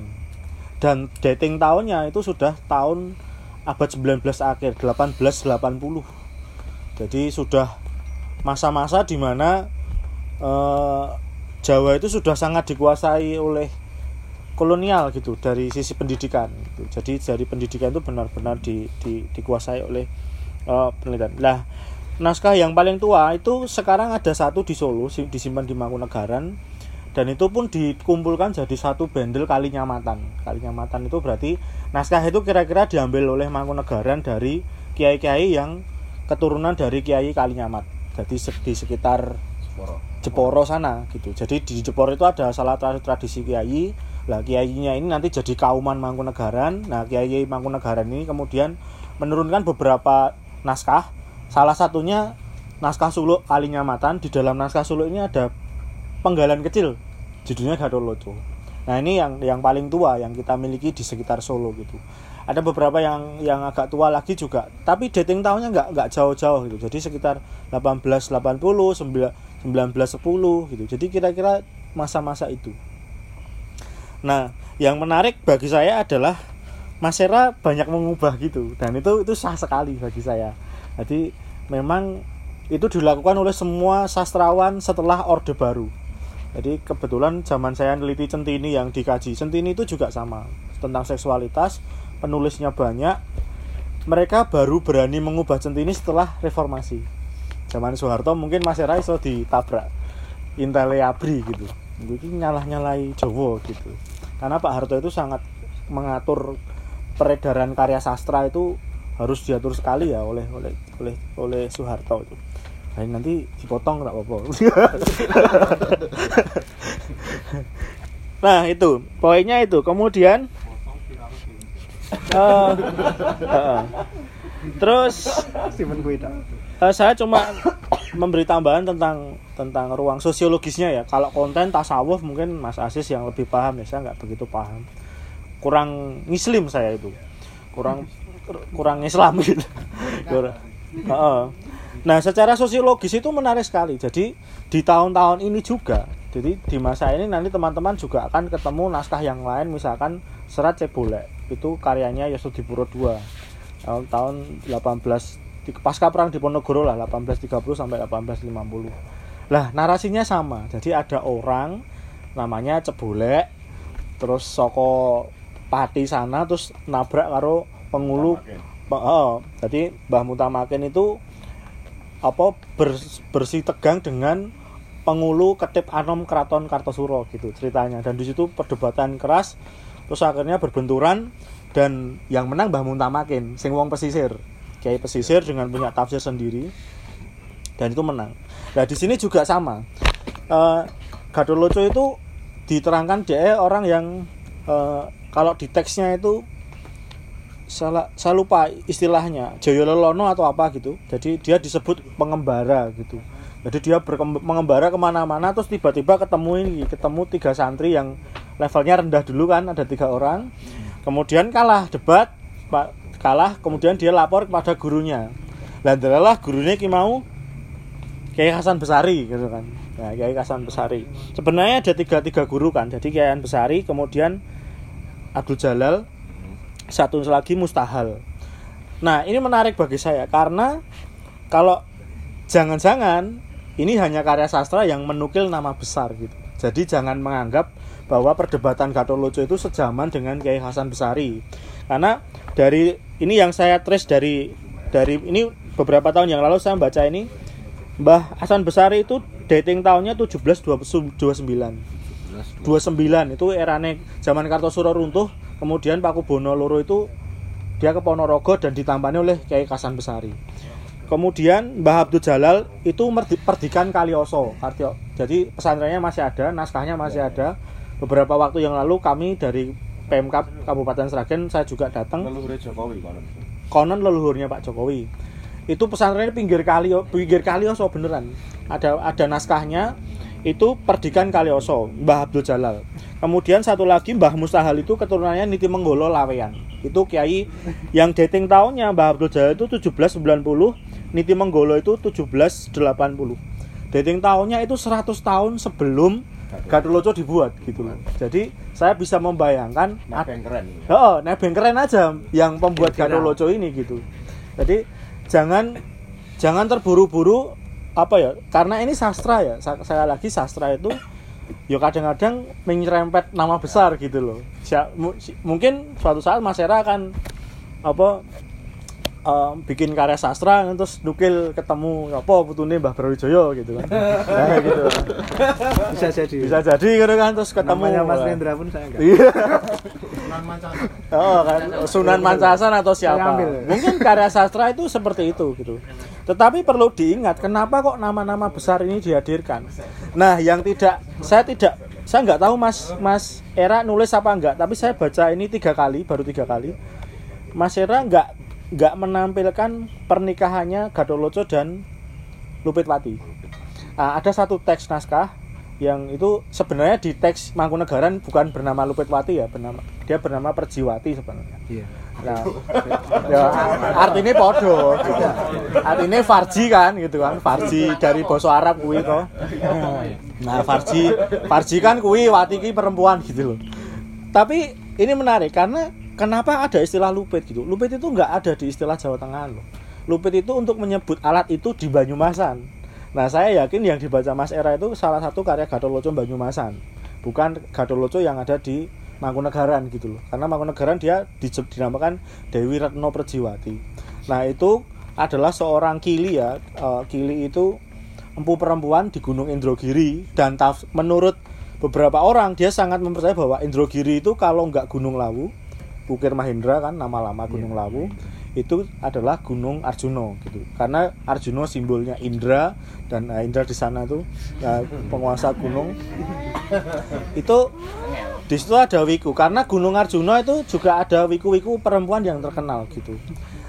D: Dan dating tahunnya itu sudah tahun abad 19 akhir 1880 jadi sudah masa-masa di mana eh, Jawa itu sudah sangat dikuasai oleh kolonial gitu dari sisi pendidikan gitu. jadi dari pendidikan itu benar-benar di, di- dikuasai oleh eh, penelitian lah naskah yang paling tua itu sekarang ada satu di Solo si- disimpan di Mangkunegaran dan itu pun dikumpulkan jadi satu bendel Kalinyamatan. Kalinyamatan itu berarti naskah itu kira-kira diambil oleh Mangkunegaran dari kiai-kiai yang keturunan dari kiai Kalinyamat. Jadi di sekitar
B: Poro.
D: Jeporo sana gitu. Jadi di Jeporo itu ada salah satu tradisi kiai. Lah kiainya ini nanti jadi kauman Mangkunegaran. Nah, kiai Mangkunegaran ini kemudian menurunkan beberapa naskah. Salah satunya naskah suluk Kalinyamatan. Di dalam naskah suluk ini ada penggalan kecil judulnya Gatoloco. Nah, ini yang yang paling tua yang kita miliki di sekitar Solo gitu. Ada beberapa yang yang agak tua lagi juga, tapi dating tahunnya nggak nggak jauh-jauh gitu. Jadi sekitar 1880, 9 1910 gitu. Jadi kira-kira masa-masa itu. Nah, yang menarik bagi saya adalah Mas Era banyak mengubah gitu dan itu itu sah sekali bagi saya. Jadi memang itu dilakukan oleh semua sastrawan setelah Orde Baru. Jadi kebetulan zaman saya neliti Centini yang dikaji. Centini itu juga sama tentang seksualitas, penulisnya banyak. Mereka baru berani mengubah Centini setelah reformasi. Zaman Soeharto mungkin Mas Era iso ditabrak Intele Abri gitu. Ini nyalah-nyalai Jawa gitu. Karena Pak Harto itu sangat mengatur peredaran karya sastra itu harus diatur sekali ya oleh oleh oleh oleh Soeharto itu. Nah, nanti dipotong nggak apa-apa. [LAUGHS] nah itu poinnya itu kemudian eh, eh, terus. Eh, saya cuma memberi tambahan tentang tentang ruang sosiologisnya ya. Kalau konten tasawuf mungkin Mas Asis yang lebih paham ya. Saya nggak begitu paham. Kurang Muslim saya itu. Kurang kurang Islam gitu. Nah, secara sosiologis itu menarik sekali. Jadi di tahun-tahun ini juga, jadi di masa ini nanti teman-teman juga akan ketemu naskah yang lain, misalkan Serat Cebolek itu karyanya Yosudipuro II tahun tahun 18 di, pasca perang Diponegoro lah 1830 sampai 1850. Lah narasinya sama. Jadi ada orang namanya Cebolek terus soko pati sana terus nabrak karo pengulu Pe- oh, jadi Mbah Mutamakin itu apa bers- bersih tegang dengan pengulu ketip anom keraton Kartosuro gitu ceritanya. Dan di situ perdebatan keras terus akhirnya berbenturan dan yang menang Mbah Muntamakin sing wong pesisir. Kiai pesisir dengan punya tafsir sendiri dan itu menang. Nah di sini juga sama. Eh Gadoloco itu diterangkan dia orang yang eh, kalau di teksnya itu salah saya lupa istilahnya Jayalelono atau apa gitu. Jadi dia disebut pengembara gitu. Jadi dia mengembara ke mana-mana terus tiba-tiba ketemu ini ketemu tiga santri yang levelnya rendah dulu kan ada tiga orang. Kemudian kalah debat kalah kemudian dia lapor kepada gurunya. Dan adalah gurunya ki mau Kiai Hasan Besari gitu kan. Nah, Kiai Hasan Besari. Sebenarnya ada tiga tiga guru kan jadi Kiai Hasan Besari kemudian Abdul Jalal satu lagi Mustahal nah ini menarik bagi saya karena kalau jangan-jangan ini hanya karya sastra yang menukil nama besar gitu. Jadi jangan menganggap bahwa perdebatan Gatoloco itu sejaman dengan Kiai Hasan Besari. Karena dari ini yang saya trace dari dari ini beberapa tahun yang lalu saya baca ini Mbah Hasan Besari itu dating tahunnya 1729 29 itu erane zaman Kartosuro runtuh kemudian Pakubono loro itu dia ke Ponorogo dan ditampani oleh Kiai Hasan Besari. Kemudian Mbah Abdul Jalal itu perdikan Kalioso Kartio jadi pesantrennya masih ada naskahnya masih ada. Beberapa waktu yang lalu kami dari Pemkap Kabupaten Sragen saya juga datang.
B: Leluhur Jokowi konon.
D: konon leluhurnya Pak Jokowi. Itu pesantrennya pinggir kali pinggir kalioso beneran. Ada ada naskahnya itu perdikan kalioso Mbah Abdul Jalal kemudian satu lagi Mbah Mustahal itu keturunannya Niti Menggolo Lawean itu kiai yang dating tahunnya Mbah Abdul Jalal itu 1790 Niti Menggolo itu 1780 dating tahunnya itu 100 tahun sebelum Gaduloco dibuat gitu loh jadi saya bisa membayangkan
B: Nah, yang keren.
D: Oh, nebeng keren aja yang pembuat
C: Kira-kira.
D: Gatot Loco ini gitu. Jadi jangan jangan terburu-buru apa ya? Karena ini sastra ya. Sa- Saya lagi sastra itu ya kadang-kadang menyerempet nama besar gitu loh. Mungkin suatu saat Mas Era akan apa eh, bikin karya sastra terus nukil ketemu apa putune Mbah Brawijaya gitu kan. Nah, [LAUGHS] gitu.
C: bisa jadi
D: Bisa jadi gitu kan terus ketemu
C: namanya Mas. Rendra pun saya enggak
D: Iya. Oh kan Sunan Mancasan atau siapa? Mungkin karya sastra itu seperti itu gitu. Tetapi perlu diingat kenapa kok nama-nama besar ini dihadirkan. Nah, yang tidak saya tidak saya nggak tahu Mas Mas Era nulis apa enggak, tapi saya baca ini tiga kali, baru tiga kali. Mas Era nggak nggak menampilkan pernikahannya Gadoloco dan Lupitwati. Nah, ada satu teks naskah yang itu sebenarnya di teks Mangkunegaran bukan bernama Lupitwati ya, bernama dia bernama Perjiwati sebenarnya.
C: iya
D: Nah, ya artinya podo. Artinya Farji kan gitu kan, Farji dari bahasa Arab kuwi to. Nah, Farji Farji kan kuwi wati ki perempuan gitu loh. Tapi ini menarik karena kenapa ada istilah lupit gitu. Lupit itu nggak ada di istilah Jawa Tengah loh. Lupit itu untuk menyebut alat itu di Banyumasan. Nah, saya yakin yang dibaca Mas Era itu salah satu karya Gatot Banyumasan. Bukan Gatot yang ada di Mangkunegaran gitu loh. Karena Mangkunegaran dia di- dinamakan Dewi Retno Perjiwati. Nah, itu adalah seorang kili ya. Eh, kili itu empu perempuan di Gunung Indrogiri dan menurut beberapa orang dia sangat mempercayai bahwa Indrogiri itu kalau nggak Gunung Lawu, Bukir Mahendra kan nama lama Gunung Lawu, itu adalah Gunung Arjuno gitu. Karena Arjuno simbolnya Indra dan nah, Indra di sana tuh nah, penguasa gunung. itu di situ ada wiku karena Gunung Arjuno itu juga ada wiku-wiku perempuan yang terkenal gitu.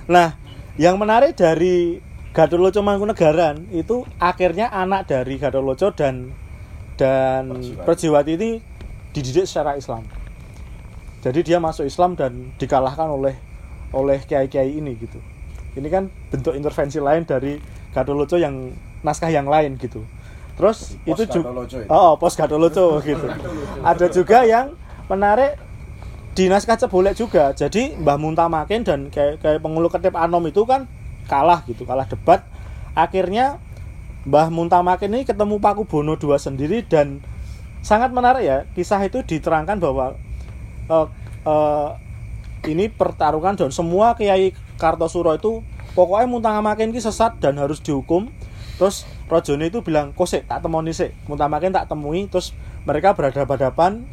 D: Nah, yang menarik dari Gatot Mangkunegaran itu akhirnya anak dari Gatot dan dan Perjiwati ini dididik secara Islam. Jadi dia masuk Islam dan dikalahkan oleh oleh kiai-kiai ini gitu. Ini kan bentuk intervensi lain dari Gatot yang naskah yang lain gitu. Terus
B: Pos
D: itu juga
B: itu.
D: Oh, pos Gadoloco gitu. Ada juga yang menarik di naskah Cebolek juga. Jadi Mbah Muntamakin dan kayak kayak pengulu ketip Anom itu kan kalah gitu, kalah debat. Akhirnya Mbah Muntamakin ini ketemu Paku Bono II sendiri dan sangat menarik ya. Kisah itu diterangkan bahwa eh, eh, ini pertarungan dan semua kiai Kartosuro itu pokoknya Muntamakin ini sesat dan harus dihukum. Terus Rojone itu bilang, "Kosek, tak temoni sik." Muntamakin tak temui, terus mereka berhadapan-hadapan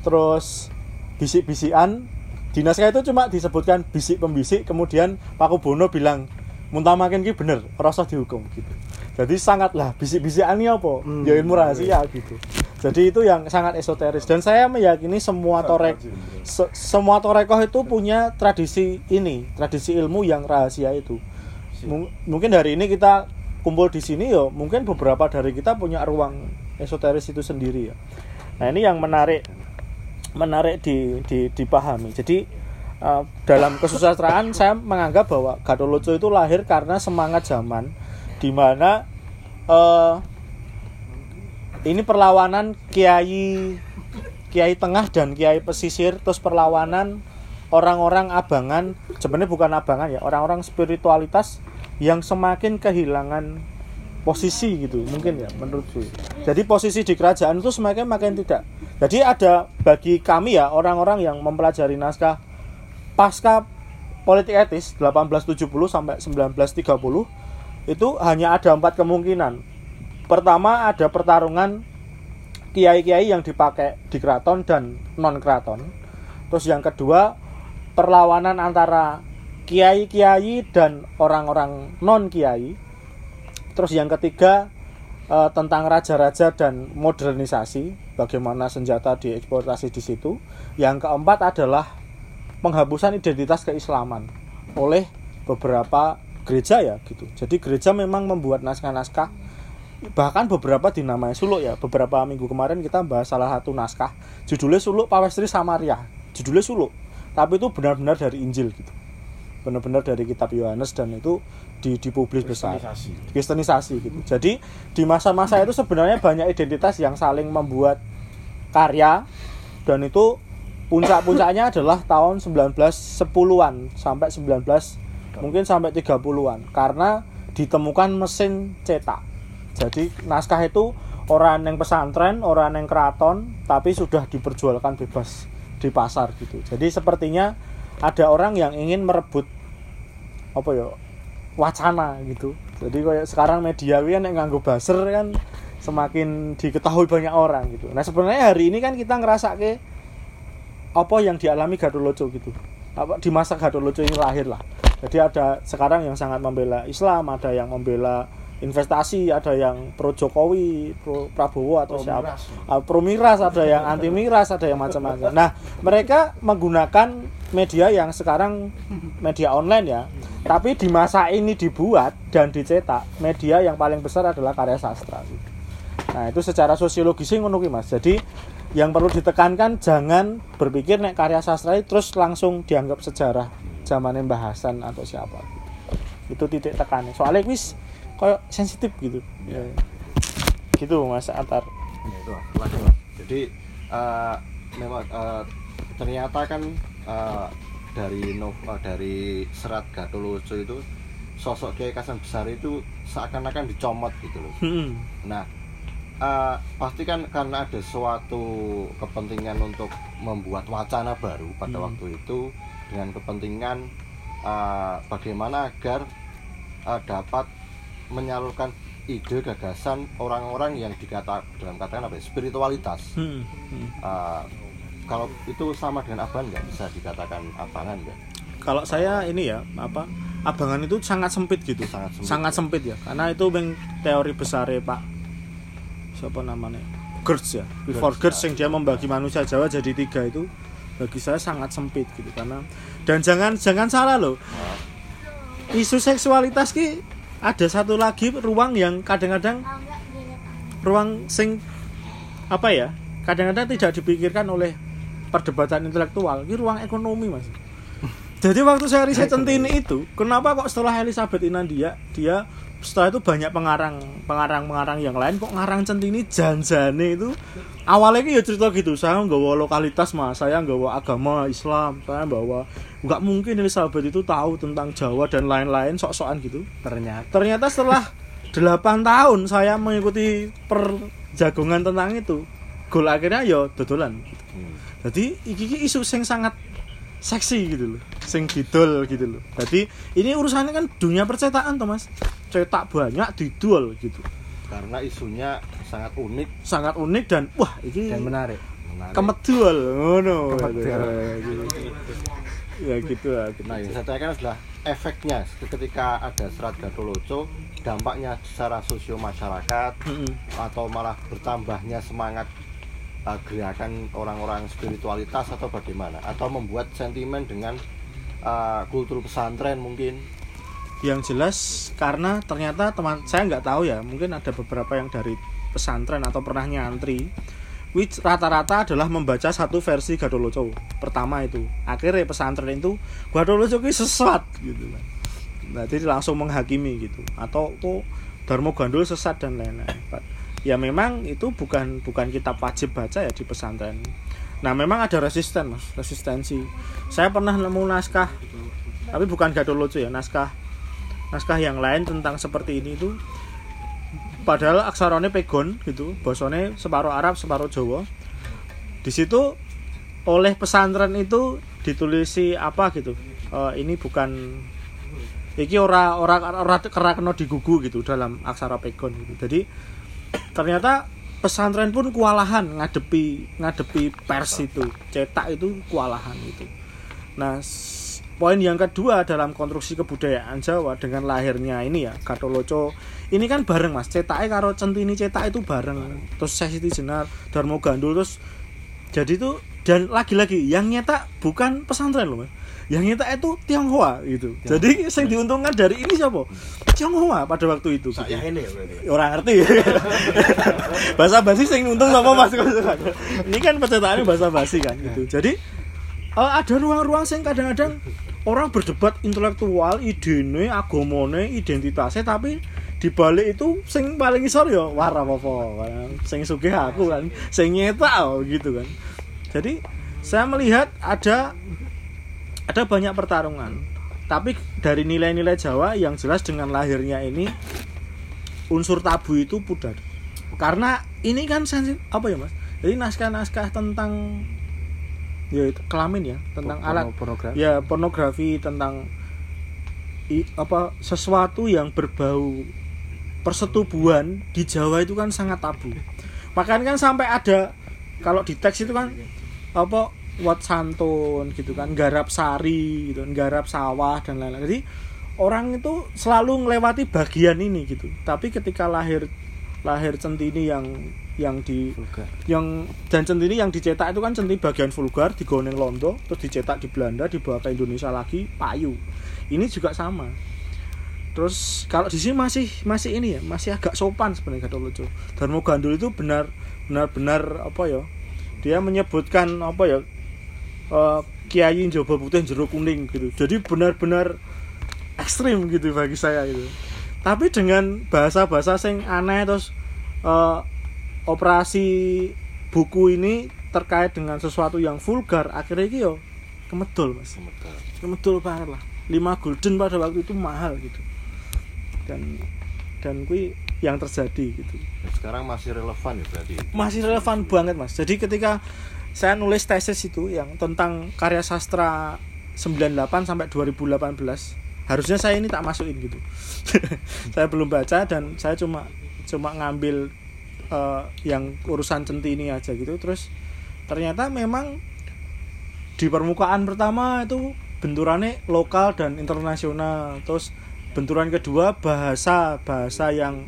D: terus bisik-bisikan di naskah itu cuma disebutkan bisik pembisik kemudian Paku Bono bilang Muntamakin ki bener rasa dihukum gitu jadi sangatlah bisik-bisikan ini apa?
C: Hmm.
D: ya ilmu rahasia gitu. Jadi itu yang sangat esoteris. Dan saya meyakini semua torek se- semua torekoh itu punya tradisi ini tradisi ilmu yang rahasia itu. Mung- mungkin hari ini kita kumpul di sini ya mungkin beberapa dari kita punya ruang esoteris itu sendiri ya. Nah ini yang menarik menarik di, di dipahami. Jadi eh, dalam kesusastraan saya menganggap bahwa Gatot itu lahir karena semangat zaman di mana eh, ini perlawanan kiai kiai tengah dan kiai pesisir terus perlawanan orang-orang abangan sebenarnya bukan abangan ya orang-orang spiritualitas yang semakin kehilangan posisi gitu mungkin ya menurutku jadi posisi di kerajaan itu semakin makin tidak. Jadi ada bagi kami ya orang-orang yang mempelajari naskah pasca politik etis 1870 sampai 1930 itu hanya ada empat kemungkinan. Pertama ada pertarungan kiai-kiai yang dipakai di keraton dan non keraton terus yang kedua perlawanan antara kiai-kiai dan orang-orang non kiai terus yang ketiga eh, tentang raja-raja dan modernisasi, bagaimana senjata dieksploitasi di situ. Yang keempat adalah penghapusan identitas keislaman oleh beberapa gereja ya gitu. Jadi gereja memang membuat naskah-naskah bahkan beberapa dinamai suluk ya. Beberapa minggu kemarin kita bahas salah satu naskah judulnya Suluk Pawestri Samaria. Judulnya Suluk, tapi itu benar-benar dari Injil gitu. Benar-benar dari kitab Yohanes dan itu di dipublis besar.
B: Kristenisasi.
D: Kristenisasi gitu. Jadi di masa-masa itu sebenarnya banyak identitas yang saling membuat karya dan itu puncak-puncaknya adalah tahun 1910-an sampai 19 mungkin sampai 30-an karena ditemukan mesin cetak. Jadi naskah itu orang yang pesantren, orang yang keraton tapi sudah diperjualkan bebas di pasar gitu. Jadi sepertinya ada orang yang ingin merebut apa ya wacana gitu. Jadi kayak sekarang media kan yang nganggo buzzer kan semakin diketahui banyak orang gitu. Nah sebenarnya hari ini kan kita ngerasa ke apa yang dialami Gadoloco gitu. Apa di masa Gadoloco ini lahir lah. Jadi ada sekarang yang sangat membela Islam, ada yang membela investasi, ada yang pro Jokowi, pro Prabowo atau
B: Pro
D: siapa,
B: miras.
D: Ah, pro miras, ada yang anti miras, ada yang macam-macam. Nah mereka menggunakan media yang sekarang media online ya, tapi di masa ini dibuat dan dicetak media yang paling besar adalah karya sastra. Nah itu secara sosiologisnya ngono ki, Mas. Jadi yang perlu ditekankan jangan berpikir nek karya sastra itu terus langsung dianggap sejarah zaman Mbah Hasan atau siapa. Itu titik tekannya. Soalnya wis kayak sensitif gitu. Ya. Gitu Mas Atar.
A: Ya, itu lah, Mas. Jadi eh, memang eh, ternyata kan eh, dari eh, dari serat Gatoloco itu sosok Kiai Kasan Besar itu seakan-akan dicomot gitu loh.
D: Hmm.
A: Nah, eh, pasti kan karena ada suatu kepentingan untuk membuat wacana baru pada
D: Hmm.
A: waktu itu dengan kepentingan eh, bagaimana agar eh, dapat menyalurkan ide gagasan orang-orang yang dikata dalam katakan apa ya, spiritualitas.
D: Hmm. Hmm.
A: Eh, kalau itu sama dengan abangan nggak bisa dikatakan abangan nggak?
D: Kalau saya ini ya apa abangan itu sangat sempit gitu.
A: Sangat sempit.
D: Sangat sempit ya. Karena itu beng teori besar Pak siapa namanya? Gertz ya. Before
A: Gertz,
D: Gertz yang dia membagi manusia Jawa jadi tiga itu bagi saya sangat sempit gitu karena dan jangan jangan salah loh. Isu seksualitas ki ada satu lagi ruang yang kadang-kadang ruang sing apa ya kadang-kadang tidak dipikirkan oleh perdebatan intelektual. Ini ruang ekonomi mas. Jadi waktu saya riset centini itu kenapa kok setelah Elizabeth Inandia dia setelah itu banyak pengarang pengarang pengarang yang lain. Kok ngarang centini janjane itu? Awalnya ki ya cerita gitu saya nggawa lokalitas mas. Saya nggawa agama Islam saya bawa nggak mungkin Elizabeth itu tahu tentang Jawa dan lain-lain sok-sokan gitu.
C: Ternyata.
D: Ternyata setelah [LAUGHS] 8 tahun saya mengikuti perjagongan tentang itu gol akhirnya ya dodolan.
A: Hmm.
D: jadi iki iki isu sing sangat seksi gitu loh sing didol gitu loh. Jadi ini urusannya kan dunia percetakan tuh mas. Cetak banyak didol gitu.
A: Karena isunya sangat unik,
D: sangat unik dan wah ini
C: dan menarik.
A: Menarik.
D: kemedul ngono.
C: Kemedul.
D: ya gitu lah. Gitu.
A: Nah, yang saya tanyakan adalah efeknya. Ketika ada serat Gatoloco, dampaknya secara sosio masyarakat atau malah bertambahnya semangat uh, gerakan orang-orang spiritualitas atau bagaimana? Atau membuat sentimen dengan uh, kultur pesantren mungkin?
D: yang jelas karena ternyata teman saya nggak tahu ya mungkin ada beberapa yang dari pesantren atau pernah nyantri which rata-rata adalah membaca satu versi Gadoloco pertama itu akhirnya pesantren itu Gadoloco itu sesat gitu kan nah, langsung menghakimi gitu atau kok Darmo Gandul sesat dan lain-lain ya memang itu bukan bukan kitab wajib baca ya di pesantren. Nah memang ada resisten mas resistensi. Saya pernah nemu naskah tapi bukan Gadoloco ya naskah naskah yang lain tentang seperti ini itu. Padahal aksaranya pegon gitu bosone separuh Arab separuh Jawa. Di situ oleh pesantren itu ditulisi apa gitu. Eh, ini bukan iki ora ora ora kera kena digugu gitu dalam aksara pegon gitu. Jadi ternyata pesantren pun kewalahan ngadepi ngadepi pers itu. Cetak itu kewalahan gitu nah poin yang kedua dalam konstruksi kebudayaan Jawa dengan lahirnya ini ya Gatoloco ini kan bareng mas. Cetaknya karo centini cetak itu bareng. Terus Sesiti Jenar Darmo Gandul terus jadi itu dan lagi-lagi yang nyetak bukan pesantren loh mas. Yang nyetak itu Tionghoa gitu. Jadi yang diuntungkan dari ini siapa? Tionghoa pada waktu itu. Gitu.
B: Saya ini ya berarti.
D: orang ngerti. [LAUGHS] Bahasa basi sing untung sama mas. Ini kan percetakannya bahasa basi kan gitu. Jadi eh, ada ruang-ruang sing kadang-kadang orang berdebat intelektual idene agamane identitasnya tapi di balik itu sing paling isor ya war apa sing sugih aku kan sing nyetak gitu kan jadi saya melihat ada ada banyak pertarungan. Tapi dari nilai-nilai Jawa yang jelas dengan lahirnya ini unsur tabu itu pudar. Karena ini kan sensi apa ya mas? Jadi naskah-naskah tentang ya itu kelamin ya tentang
C: Porno-
D: alat
C: pornografi.
D: ya pornografi tentang i- apa sesuatu yang berbau persetubuhan di Jawa itu kan sangat tabu. Makanya kan sampai ada kalau di teks itu kan apa wat santun gitu kan garap sari gitu garap sawah dan lain-lain. Jadi orang itu selalu melewati bagian ini gitu. Tapi ketika lahir lahir centini yang yang di
C: Vulgar.
D: yang dan centini yang dicetak itu kan centini bagian vulgar digoneng londo terus dicetak di Belanda dibawa ke Indonesia lagi payu. Ini juga sama. Terus kalau di sini masih masih ini ya masih agak sopan sebenarnya Gatotkaca Darmo Gandul itu benar benar benar apa ya dia menyebutkan apa ya eh, Kiai Njoba Putih jeruk kuning gitu. Jadi benar-benar ekstrim gitu bagi saya itu tapi dengan bahasa-bahasa sing aneh terus eh, operasi buku ini terkait dengan sesuatu yang vulgar akhirnya iki yo kemedol mas. Kemedol banget lah. 5 golden pada waktu itu mahal gitu. Dan dan kui yang terjadi gitu.
A: Sekarang masih relevan ya berarti?
D: Masih relevan banget mas. Jadi ketika saya nulis tesis itu yang tentang karya sastra 98 sampai 2018 harusnya saya ini tak masukin gitu. [LAUGHS] Saya belum baca dan saya cuma cuma ngambil eh, yang urusan centini aja gitu. Terus ternyata memang di permukaan pertama itu benturannya lokal dan internasional. Terus benturan kedua bahasa bahasa yang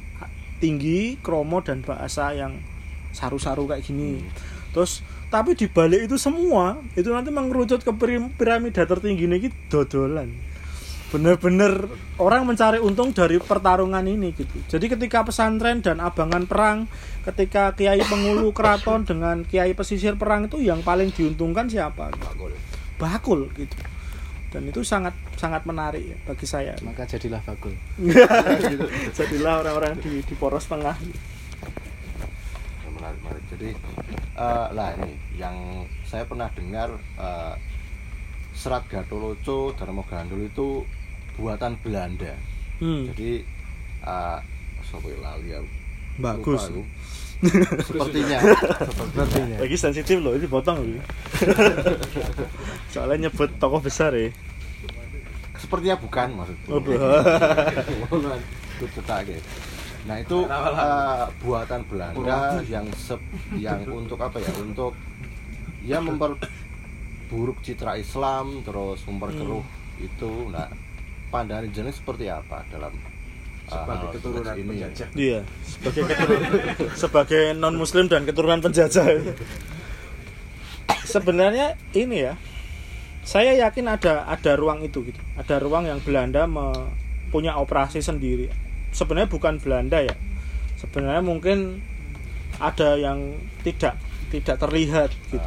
D: tinggi kromo dan bahasa yang saru-saru kayak gini. Terus tapi di balik itu semua itu nanti mengerucut ke piram- piramida tertinggi ini dodolan. Bener-bener orang mencari untung dari pertarungan ini gitu. Jadi ketika pesantren dan abangan perang ketika kiai pengulu keraton dengan kiai pesisir perang itu yang paling diuntungkan siapa?
B: Bakul.
D: bakul gitu dan itu sangat sangat menarik ya bagi saya.
C: Maka jadilah bagul. [LAUGHS]
D: Gitu. jadilah orang-orang di di poros tengah.
A: Ya, menarik menarik jadi eh, lah ini yang saya pernah dengar eh, serat Gatoloco Darmo Gandul itu buatan Belanda.
D: Hmm,
A: jadi eh sopo ya, lali aku.
D: bagus.
A: Sepertinya
C: sepertinya
D: lagi sensitif loh ini potong loh ini. [LAUGHS] soalnya nyebut tokoh besar ya
A: sepertinya bukan maksudku
D: Oh.
A: Nah itu eh, buatan Belanda yang sep- yang untuk apa ya? Untuk ya memperburuk citra Islam terus memperkeruh itu. Nah pandangan jenis seperti apa dalam
B: Sebagai
A: hal
B: keturunan
A: ini?
B: penjajah.
D: iya sebagai keturunan sebagai non muslim dan keturunan penjajah sebenarnya ini ya saya yakin ada ada ruang itu gitu ada ruang yang Belanda me- punya operasi sendiri sebenarnya bukan Belanda ya sebenarnya mungkin ada yang tidak tidak terlihat gitu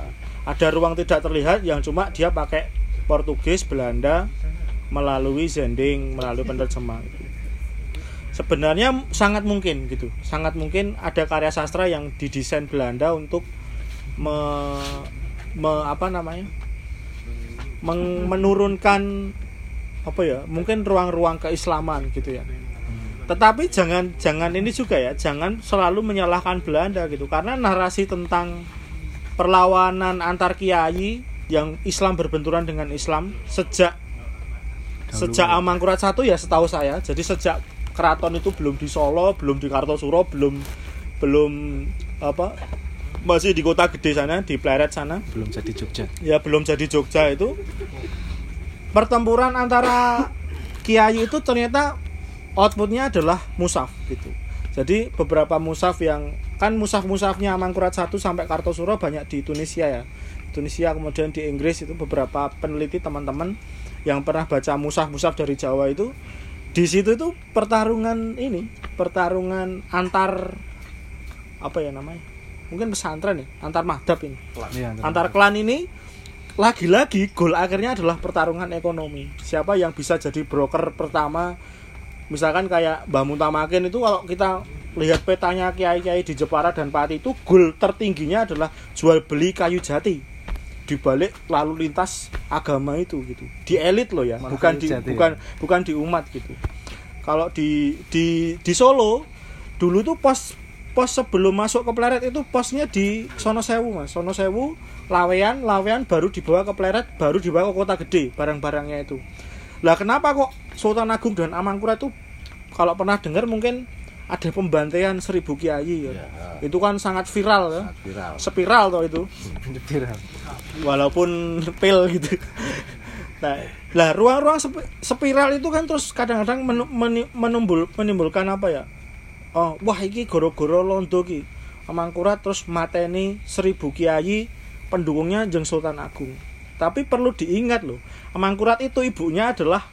D: ada ruang tidak terlihat yang cuma dia pakai Portugis Belanda melalui zending melalui penerjemah gitu. Sebenarnya sangat mungkin gitu. Sangat mungkin ada karya sastra yang didesain Belanda untuk me, me- apa namanya? Meng- menurunkan apa ya mungkin ruang-ruang keislaman gitu ya. Tetapi jangan jangan ini juga ya jangan selalu menyalahkan Belanda gitu. Karena narasi tentang perlawanan antar kiai yang Islam berbenturan dengan Islam sejak sejak Amangkurat satu ya setahu saya. Jadi sejak keraton itu belum di Solo belum di Kartosuro belum belum apa masih di kota gede sana di Pleret sana
C: belum jadi Jogja
D: ya belum jadi Jogja itu pertempuran antara kiai itu ternyata outputnya adalah musaf gitu. Jadi beberapa musaf yang kan musaf-musafnya Mangkurat 1 sampai Kartosuro banyak di Tunisia ya. Tunisia kemudian di Inggris itu beberapa peneliti teman-teman yang pernah baca musaf-musaf dari Jawa itu di situ itu pertarungan ini, pertarungan antar apa ya namanya? Mungkin pesantren ya, antar madhab ini.
C: Iya,
D: antar klan ini lagi-lagi gol akhirnya adalah pertarungan ekonomi. Siapa yang bisa jadi broker pertama? Misalkan kayak Mbah Muntamakin itu kalau kita lihat petanya kiai-kiai di Jepara dan Pati itu gol tertingginya adalah jual beli kayu jati di balik lalu lintas agama itu gitu. Di elit loh ya
C: Malah
D: bukan di
C: jati
D: bukan bukan di umat gitu. Kalau di di di Solo dulu tuh pos pos sebelum masuk ke Pleret itu posnya di Sono Sewu mas. Sono Sewu Lawean Lawean baru dibawa ke Pleret baru dibawa ke kota gede barang-barangnya itu. Lah kenapa kok Sultan Agung dan Amangkurat itu kalau pernah dengar mungkin ada pembantaian seribu kiai ya.
A: Ya,
D: itu kan sangat viral ya
A: sangat viral.
D: spiral toh itu [LAUGHS]
C: Viral.
D: walaupun pil gitu. Nah, lah ruang-ruang spiral itu kan terus kadang-kadang menimbul menimbulkan apa ya? Oh, wah iki goro-goro londo ki. Amangkurat terus mateni seribu kiai pendukungnya Jeng Sultan Agung. Tapi perlu diingat loh, Amangkurat itu ibunya adalah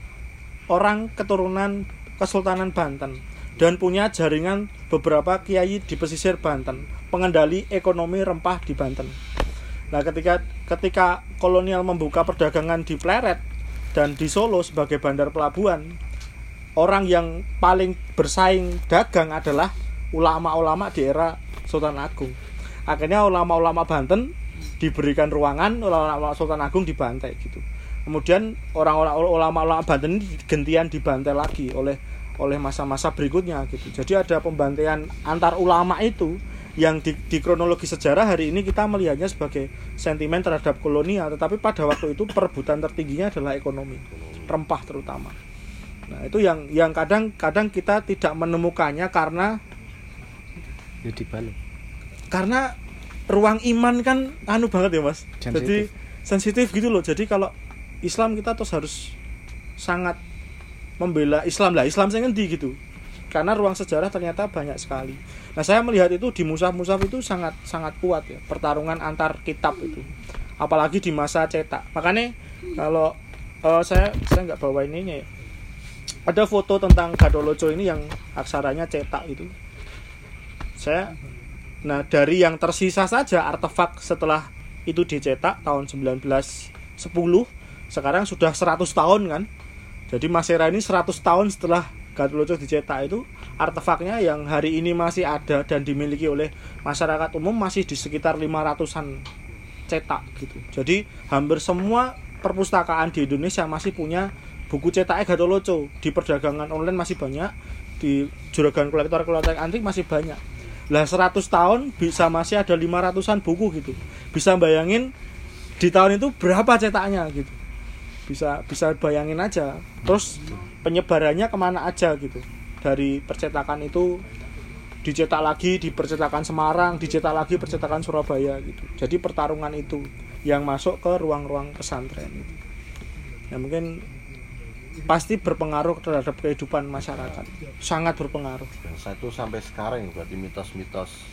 D: orang keturunan Kesultanan Banten dan punya jaringan beberapa kiai di pesisir Banten, pengendali ekonomi rempah di Banten. Nah, ketika ketika kolonial membuka perdagangan di Pleret dan di Solo sebagai bandar pelabuhan, orang yang paling bersaing dagang adalah ulama-ulama di era Sultan Agung. Akhirnya ulama-ulama Banten diberikan ruangan, ulama Sultan Agung dibantai gitu. Kemudian orang-orang ulama-ulama Banten ini gentian dibantai lagi oleh oleh masa-masa berikutnya gitu. Jadi ada pembantaian antar ulama itu yang di, di kronologi sejarah hari ini kita melihatnya sebagai sentimen terhadap kolonial, tetapi pada waktu itu perebutan tertingginya adalah ekonomi, rempah terutama. Nah, itu yang yang kadang-kadang kita tidak menemukannya karena
C: Ya dibalik.
D: karena ruang iman kan anu banget ya mas
C: Sensitif.
D: jadi sensitif gitu loh jadi kalau Islam kita terus harus sangat membela Islam. Lah Islam saya ngendi gitu? Karena ruang sejarah ternyata banyak sekali. Nah saya melihat itu di musaf-musaf itu sangat sangat kuat ya pertarungan antar kitab itu. Apalagi di masa cetak. Makanya kalau eh, saya saya nggak bawa ininya ya ada foto tentang Gadoloco ini yang aksaranya cetak itu. Saya Nah, dari yang tersisa saja artefak setelah itu dicetak tahun 1910, sekarang sudah 100 tahun kan. Jadi Masera ini 100 tahun setelah Gatoloco dicetak itu artefaknya yang hari ini masih ada dan dimiliki oleh masyarakat umum masih di sekitar 500-an cetak gitu. Jadi hampir semua perpustakaan di Indonesia masih punya buku cetaknya Gatoloco. Di perdagangan online masih banyak, di juragan kolektor-kolektor antik masih banyak lah 100 tahun bisa masih ada 500-an buku gitu bisa bayangin di tahun itu berapa cetaknya gitu bisa bisa bayangin aja. Terus penyebarannya ke mana aja gitu. Dari percetakan itu dicetak lagi di percetakan Semarang dicetak lagi percetakan Surabaya gitu. Jadi pertarungan itu yang masuk ke ruang-ruang pesantren gitu. ya mungkin pasti berpengaruh terhadap kehidupan masyarakat. Sangat berpengaruh.
A: Dan satu sampai sekarang berarti mitos-mitos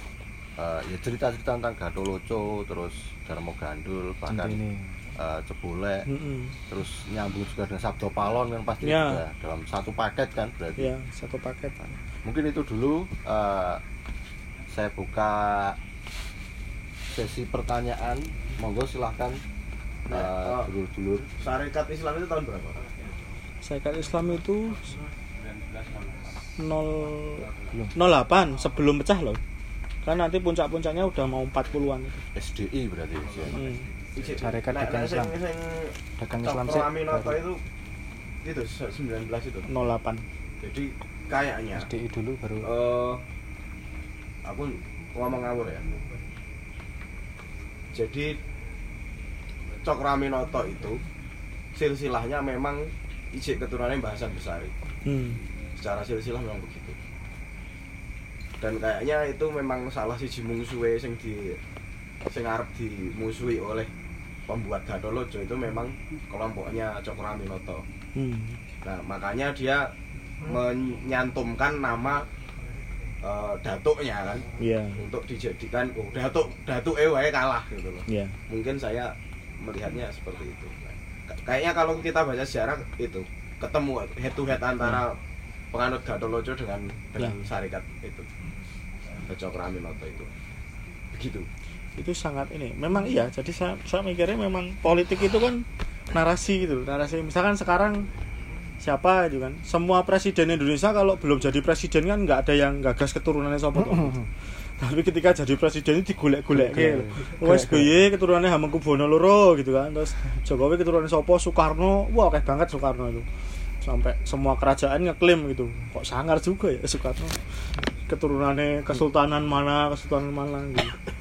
A: eh, ya cerita-cerita tentang Gatoloco, terus Darmo Gandul, bahkan
C: Centini.
A: Eh, Cebule,
D: Mm-mm.
A: terus nyambung juga dengan Sabdo Palon kan pasti
D: Ya.
A: juga dalam satu paket kan berarti.
D: ya satu paket
A: Mungkin itu dulu eh, saya buka sesi pertanyaan. Monggo silahkan
B: Nah,
A: eh,
B: oh.
A: dulur-dulur.
B: Syarikat Islam itu tahun berapa?
D: Syarikat Islam itu 0 08 sebelum pecah loh kan nanti puncak-puncaknya udah mau 40-an itu
A: SDI berarti ya.
D: hmm.
C: Syarikat
B: Nah,
C: Dagang
B: nah,
C: Islam.
B: sing- sing
C: Dagang Islam sih.
B: Aminoto itu itu 19 itu
D: 08
B: jadi kayaknya
C: SDI dulu baru
B: eh aku ngomong ngawur ya jadi Cokraminoto itu silsilahnya memang ijik keturunannya Mbah Hasan Besari
D: hmm.
B: secara silsilah memang begitu dan kayaknya itu memang salah si mungsuhe sing di sing arep dimusuhi oleh pembuat Gatolojo itu memang kelompoknya Cokroaminoto.
D: Hmm.
B: Nah, makanya dia menyantumkan nama eh, datuknya kan
D: Iya.
B: untuk dijadikan oh datuk datuk wae kalah gitu loh.
D: Iya.
B: Mungkin saya melihatnya seperti itu. Kayaknya kalau kita baca sejarah itu ketemu head to head antara penganut Gatolojo dengan dengan syarikat itu. Cokroaminoto itu. Begitu.
D: Itu sangat ini. Memang iya jadi saya saya mikirnya memang politik itu kan narasi gitu narasi. Misalkan sekarang siapa gitu kan semua presiden Indonesia kalau belum jadi presiden kan nggak ada yang gagas keturunannya sopo toh. tapi ketika jadi presiden itu digolek-golek gitu wes SBY keturunannya Hamengkubuwono loro gitu kan. Terus Jokowi keturunannya sopo Soekarno. Wah kayak banget Soekarno itu. Sampai semua kerajaan ngeklaim gitu. Kok sangar juga ya Soekarno? Keturunannya kesultanan mana kesultanan mana gitu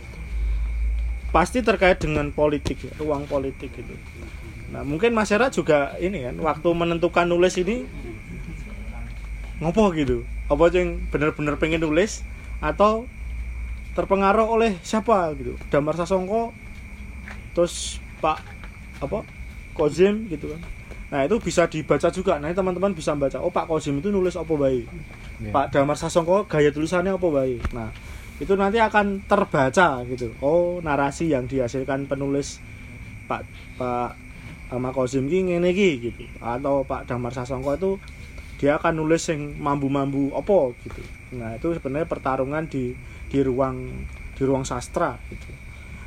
D: pasti terkait dengan politik ya, ruang politik gitu. Nah mungkin masyarakat juga ini kan waktu menentukan nulis ini ngopo gitu. Apa yang benar-benar pengen nulis atau terpengaruh oleh siapa gitu. Damar Sasongko terus Pak apa Kozim gitu kan. Nah itu bisa dibaca juga. Nah teman-teman bisa baca. Oh Pak Kozim itu nulis apa baik.
C: Iya.
D: Pak Damar Sasongko gaya tulisannya apa baik. Nah itu nanti akan terbaca gitu. Oh narasi yang dihasilkan penulis Pak Pak sama Kozim ki ngene iki gitu. Atau Pak Damar Sasongko itu dia akan nulis yang mambu-mambu opo gitu. Nah itu sebenarnya pertarungan di di ruang di ruang sastra gitu.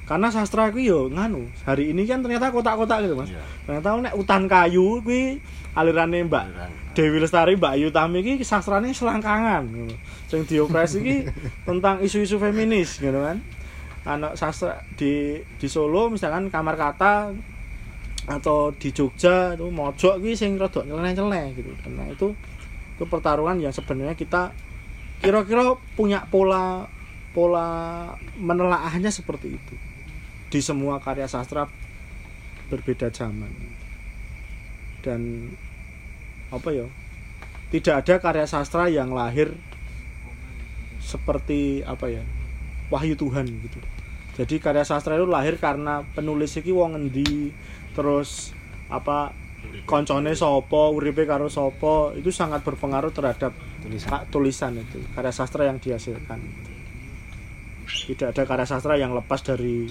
D: Karena sastra itu yo nganu hari ini kan ternyata kotak-kotak gitu mas.
A: Iya.
D: ternyata nek utan kayu kuwi alirannya Mbak
A: Aliran.
D: Dewi Lestari Mbak Ayu Tami iki sastrane selangkangan ngono. Sing diopresi iki [LAUGHS] tentang isu-isu feminis gitu kan. Anak sastra di di Solo misalkan kamar kata atau di Jogja itu mojok iki sing rada nyeleneh-nyeleneh gitu. Nah itu itu pertarungan yang sebenarnya kita kira-kira punya pola pola menelaahnya seperti itu di semua karya sastra berbeda zaman dan apa ya? Tidak ada karya sastra yang lahir seperti apa ya wahyu Tuhan gitu. Jadi karya sastra itu lahir karena penulis iki wong endi terus apa koncone sopo uripe karo sopo itu sangat berpengaruh terhadap
C: tulisan.
D: tulisan itu karya sastra yang dihasilkan. Tidak ada karya sastra yang lepas dari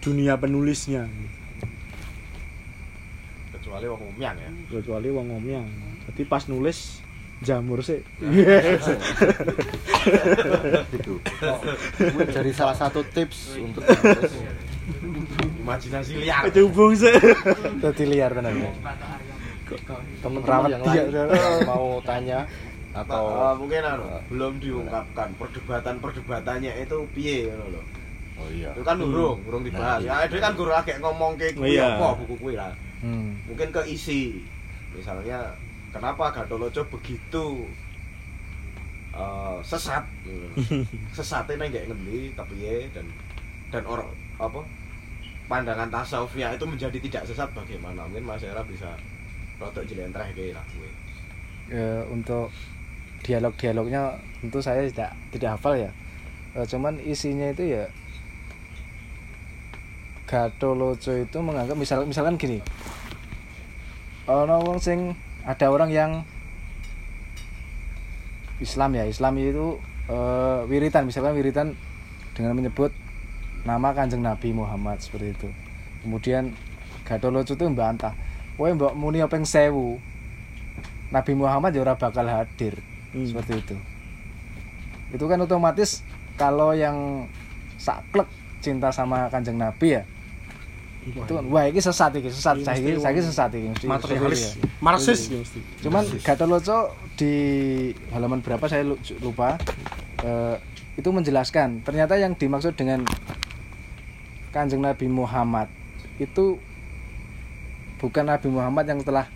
D: dunia penulisnya.
B: Kecuali wong umyang ya.
D: kecuali wong ngomong jadi pas nulis jamur sih
A: itu dari salah satu tips untuk.
B: Imajinasi liar.
D: kecubung sih
C: Dadi liar tenan
A: teman-teman yang lain yang mau tanya atau
B: Eh, mungkin anu, belum diungkapkan perdebatan-perdebatannya itu piye ngono lho.
A: oh iya
B: Itu kan urung, urung dibahas.
A: Nah,
B: Ya, dia kan guru agak ngomong ke kuwi
D: Iya.
B: apa buku kuwi lah.
C: Hmm.
B: Mungkin ke isi. Misalnya kenapa Gatoloco begitu eh, sesat? [LAUGHS] Sesatnya nggak ngendi kepiye dan dan orang apa pandangan tasawufnya itu menjadi tidak sesat bagaimana? Mungkin Mas Era bisa rodok jelentreh kayak lah kuwi.
C: Eh, untuk dialog-dialognya tentu saya tidak tidak hafal ya. Eh, cuman isinya itu ya Gatoloco itu menganggap misal misalkan gini. Ono wong sing ada orang yang Islam ya Islam itu eh, wiritan misalkan wiritan dengan menyebut nama kanjeng Nabi Muhammad seperti itu. Kemudian Gatoloco itu membantah Woe mbok muni openg sewu? Nabi Muhammad ya ora bakal hadir
D: Hmm.
C: seperti itu. Itu kan otomatis kalau yang saklek cinta sama kanjeng Nabi ya itu kan, wah ini sesat ini sesat.
D: Ini
C: saya ini saya sesat ini mesti
D: materialis marxis. Ya mesti.
C: Cuman Gatoloco di halaman berapa saya lu- lupa. Eh, itu menjelaskan ternyata yang dimaksud dengan kanjeng Nabi Muhammad itu bukan Nabi Muhammad yang telah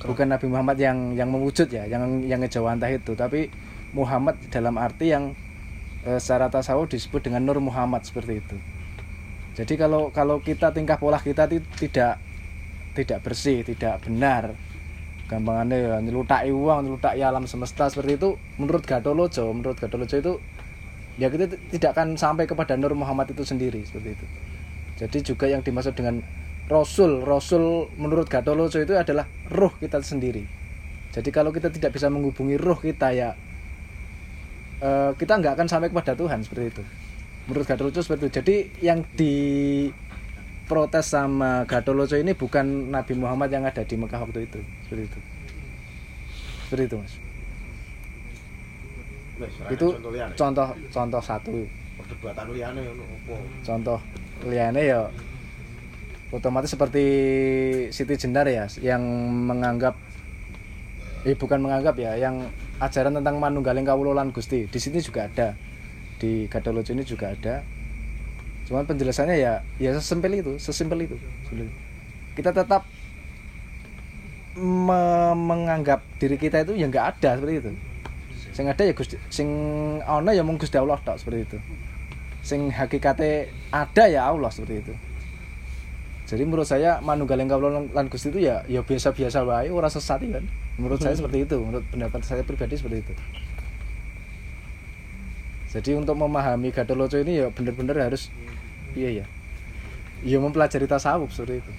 C: bukan Nabi Muhammad yang yang mewujud ya yang yang ngejawantah itu tapi Muhammad dalam arti yang eh, secara tasawuf disebut dengan Nur Muhammad seperti itu. Jadi kalau kalau kita tingkah pola kita ti- tidak tidak bersih tidak benar. Gampangannya ya nyelutaki uang nyelutaki alam semesta seperti itu menurut Gatoloco menurut Gatoloco itu ya kita tidak akan sampai kepada Nur Muhammad itu sendiri seperti itu. Jadi juga yang dimaksud dengan Rasul Rasul menurut Gatoloco itu adalah ruh kita sendiri. Jadi kalau kita tidak bisa menghubungi ruh kita ya eh, kita nggak akan sampai kepada Tuhan seperti itu. Menurut Gatoloco seperti itu. Jadi yang di protes sama Gatoloco ini bukan Nabi Muhammad yang ada di Mekah waktu itu. Seperti itu. Seperti itu mas. Itu
B: contoh
C: contoh satu.
B: Perdebatan opo?
C: contoh liane ya otomatis seperti Siti Jenar ya yang menganggap eh bukan menganggap ya yang ajaran tentang manunggaling kawulolan Gusti. Di sini juga ada. Di Gadolojo ini juga ada. Cuman penjelasannya ya ya sesimpel itu sesimpel itu. Kita tetap me- menganggap diri kita itu ya nggak ada seperti itu. Sing ada ya Gusti sing ana ya mung Gusti Allah tok seperti itu. Sing hakikate ada ya Allah seperti itu jadi menurut saya manunggaling kawula lan Gusti itu ya ya biasa-biasa wae ora sesat ya kan. Menurut saya [LAUGHS] seperti itu menurut pendapat saya pribadi seperti itu. Jadi untuk memahami Gadoloco ini ya benar-benar harus iya ya ya mempelajari tasawuf seperti itu.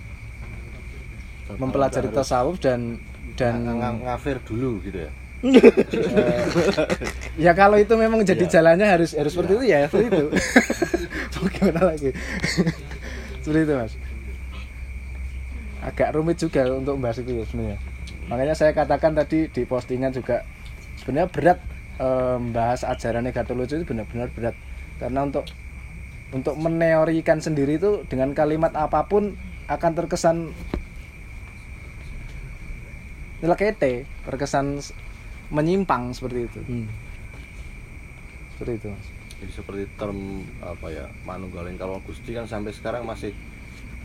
C: Mempelajari tasawuf dan dan
A: Ng- ng- ngafir dulu gitu ya. [LAUGHS]
C: Ya kalau itu memang jadi
A: Iya.
C: jalannya harus harus seperti itu ya seperti itu. [LAUGHS] Mau gimana lagi? Seperti itu mas agak rumit juga untuk membahas itu ya sebenarnya. Makanya saya katakan tadi di postingan juga sebenarnya berat eh, membahas ajaran Gatoloco itu benar-benar berat. Karena untuk untuk meneorikan sendiri itu dengan kalimat apa pun akan terkesan nyelekete terkesan menyimpang seperti itu.
D: Hmm.
C: seperti itu mas.
A: Jadi seperti term apa ya manunggaling. Kalau gusti kan sampai sekarang masih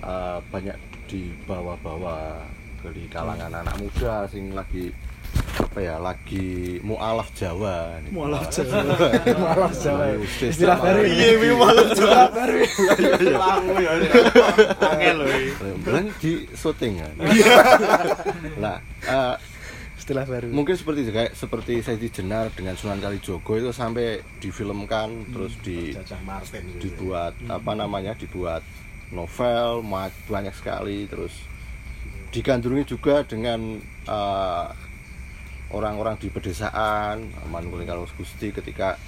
A: eh, banyak dibawa-bawa di kalangan anak muda sing lagi apa ya lagi mualaf Jawa nih.
D: Mualaf Jawa.
C: Mualaf Jawa.
A: Istilah
C: Istilah baru.
B: Iya, wi malah
C: Istilah baru ini.
B: Lagu ya.
D: Angel loh. ini.
A: Bilang di syuting kan. nah, eh,
C: istilah baru
A: mungkin seperti kayak seperti Seti Jenar dengan Sunan Kalijogo itu sampai difilmkan terus di
B: Martin gitu.
A: dibuat apa namanya dibuat novel banyak sekali terus digandrungi juga dengan eh, orang-orang di pedesaan manunggaling kalau Gusti ketika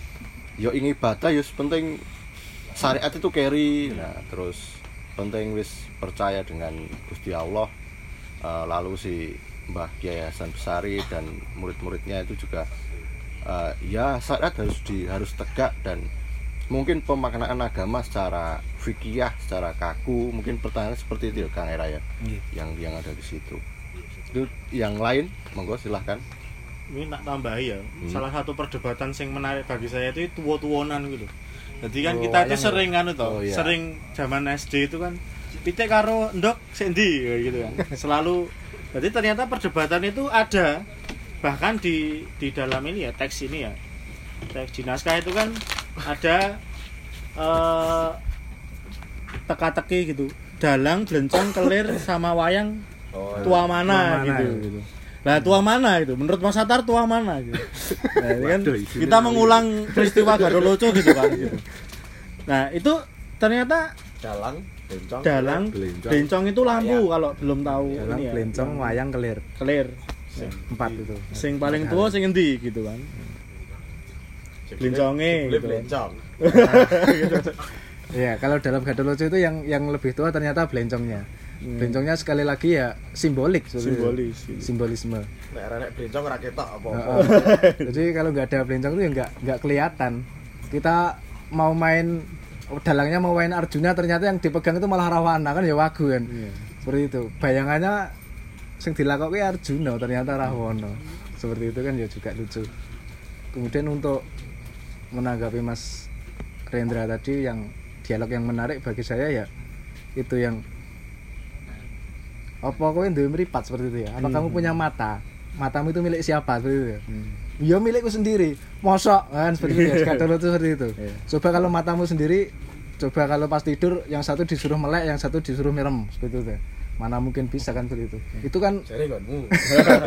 A: yo ingin ibadah yo penting syariat itu carry. Nah terus penting wis percaya dengan Gusti Allah Eh, lalu si Mbah Kiai Hasan Besari dan murid-muridnya itu juga eh, ya syariat harus di harus tegak dan mungkin pemaknaan agama secara fikih secara kaku mungkin pertanyaan seperti itu ya Kang Era ya
C: Iya.
A: yang yang ada di situ. Itu yang lain monggo silahkan.
D: Ini tak tambahi ya
A: Hmm.
D: salah satu perdebatan yang menarik bagi saya itu tuwo-tuwonan gitu. Jadi kan
C: Oh,
D: kita itu sering kan itu
A: Oh, iya.
D: sering zaman SD itu kan pitik karo ndok sendi gitu kan. [LAUGHS] Selalu jadi ternyata perdebatan itu ada. Bahkan di di dalam ini ya teks ini ya. Teks di naskah itu kan ada eh teka-teki gitu dalang blencong kelir sama wayang
B: Oh,
D: tua mana,
C: Tua mana,
D: gitu, gitu. Lah tua mana gitu. Menurut Mas Satar tua mana gitu. Nah, ini kan kita mengulang peristiwa Gadoloco gitu kan gitu. Nah, itu ternyata
B: dalang, bencong.
D: dalang
A: Belencong.
D: bencong itu lampu kalau belum tahu
C: dalam
D: ini ya.
C: belencong wayang kelir
D: Kelir.
C: empat itu
D: Sing paling tua sing endi gitu kan. Belenconge,
B: Jebule
D: gitu.
B: Belencong. [LAUGHS]
C: ya kalau dalam Gadoloco itu yang yang lebih tua ternyata belencongnya
D: Hmm.
C: belencongnya sekali lagi ya simbolik.
D: Simbolis, gitu.
C: simbolisme
B: Nek nek Belencong ora ketok apa-apa.
C: Heeh. [LAUGHS] jadi kalau nggak ada belencong itu ya nggak nggak kelihatan kita mau main oh, dalangnya mau main Arjuna ternyata yang dipegang itu malah Rawana kan ya wagu kan
D: Iya.
C: seperti itu bayangannya sing dilakukan Arjuna ternyata Rahwana seperti itu kan ya juga lucu kemudian untuk menanggapi Mas Rendra tadi yang dialog yang menarik bagi saya ya itu yang apa kowe duwe meripat seperti itu ya apa
D: Hmm.
C: kamu punya mata matamu itu milik siapa seperti itu ya
D: Hmm.
C: ya milikku sendiri mosok kan seperti itu ya [LAUGHS] Skatolo itu seperti itu
D: Iya.
C: coba kalau matamu sendiri coba kalau pas tidur yang satu disuruh melek yang satu disuruh merem seperti itu ya. mana mungkin bisa kan seperti itu itu kan
B: Jare gonmu.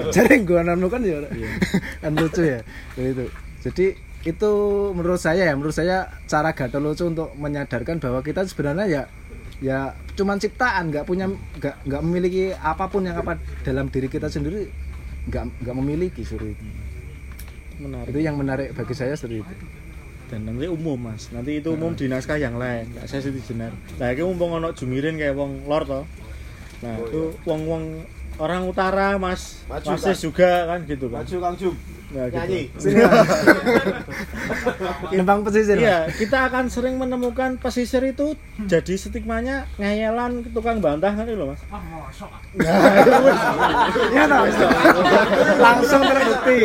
C: jadi gua [LAUGHS] kan ya kan lucu ya Seperti itu jadi itu menurut saya ya menurut saya cara Gatoloco untuk menyadarkan bahwa kita sebenarnya ya ya cuman ciptaan nggak punya nggak nggak memiliki apa pun yang apa dalam diri kita sendiri nggak nggak memiliki seperti itu.
D: Menarik.
C: Itu yang menarik bagi saya seperti itu.
D: Dan nanti umum mas. Nanti itu umum di naskah yang lain. Nggak saya sih jenar nah ini mumpung ono jumirin kayak wong lor toh nah
B: Oh,
D: itu wong wong orang utara mas
B: Maju,
D: Masis
B: Kang.
D: juga kan gitu kan
B: Maju Kang Jum.
D: Nah, gitu.
B: Nyanyi. [LAUGHS]
C: Pesisir.
D: Iya, kita akan sering menemukan pesisir itu jadi stigmanya ngeyelan tukang bantah kan loh mas.
C: Iya toh, [LAUGHS] Mas. langsung terbukti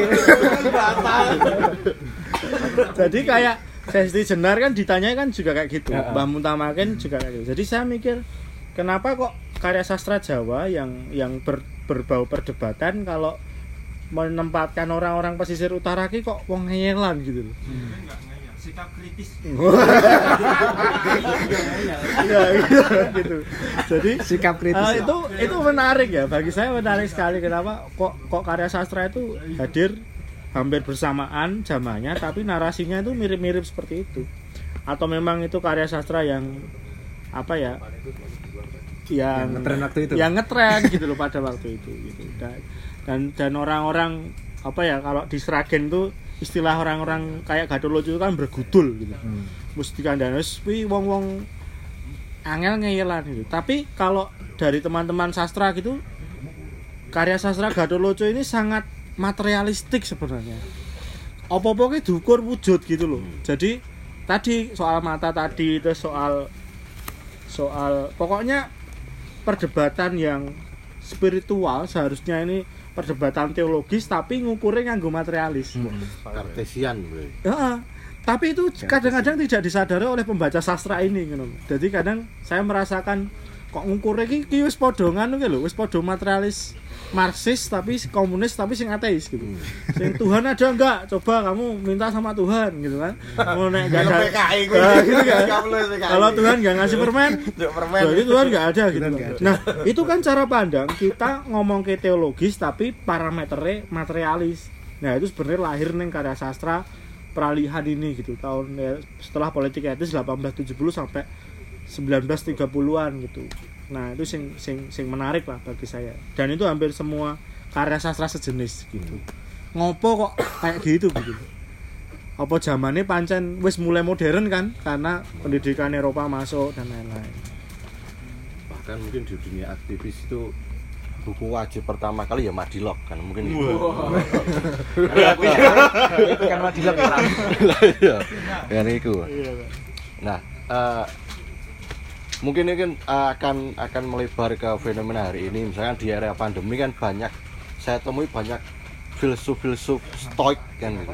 D: jadi kayak Sesti Jenar kan ditanya kan juga kayak gitu.
C: Ya.
D: Mbah Muntamaken juga kayak gitu. Jadi saya mikir kenapa kok karya sastra Jawa yang yang ber- berbau perdebatan kalau menempatkan orang-orang pesisir utara ki kok wong ngeyelan gitu loh.
E: sikap kritis. [LAUGHS]
D: Iya, gitu. Jadi
C: sikap kritis
D: Eh, itu itu menarik ya. Bagi saya menarik sekali kenapa kok kok karya sastra itu hadir hampir bersamaan zamannya tapi narasinya itu mirip-mirip seperti itu. Atau memang itu karya sastra yang apa ya yang
C: Yang ngetren waktu itu.
D: yang ngetren gitu loh pada waktu itu gitu dan dan, orang-orang apa ya kalau di Sragen tuh istilah orang-orang kayak Gatot itu kan bergudul gitu
C: Hmm.
D: mesti kandang kuwi wong-wong angel ngeyelan gitu. Tapi kalau dari teman-teman sastra gitu karya sastra Gatot ini sangat materialistik sebenarnya. Apa-apa ki diukur wujud gitu loh. Jadi tadi soal mata tadi itu soal soal pokoknya perdebatan yang spiritual seharusnya ini perdebatan teologis tapi ngukurnya nganggo materialis.
A: Kartesian bro.
D: Ya, tapi itu kadang-kadang tidak disadari oleh pembaca sastra ini gitu. Jadi kadang saya merasakan kok ngukur iki iki wis padha nganu ki lho, wis padha materialis Marxis tapi komunis tapi sing ateis gitu. Sing Tuhan ada enggak? Coba kamu minta sama Tuhan gitu kan. Mau nek enggak ada.
B: PKI kuwi.
D: Nah, gitu kan. Kalau Tuhan enggak ngasih permen,
B: permen.
D: Berarti Tuhan nggak ada gitu.
C: Tuhan nggak ada.
D: Nah, itu kan cara pandang kita ngomong ke teologis tapi parameternya materialis. Nah, itu sebenarnya lahir neng karya sastra peralihan ini gitu tahun ya, setelah politik etis 1870 sampai 1930-an gitu. Nah, itu sing sing sing menarik lah bagi saya. Dan itu hampir semua karya sastra sejenis gitu. Ngopo kok kayak gitu gitu. Apa zamannya pancen wis mulai modern kan karena pendidikan Eropa masuk dan lain-lain.
A: Bahkan mungkin di dunia aktivis itu buku wajib pertama kali ya Madilog kan mungkin itu.
C: itu kan madilog ya Ram.
A: Iya. Kan itu. Nah, eh, mungkin ini kan akan akan melebar ke fenomena hari ini. Misalkan di era pandemi kan banyak saya temui banyak filsuf-filsuf stoik kan gitu.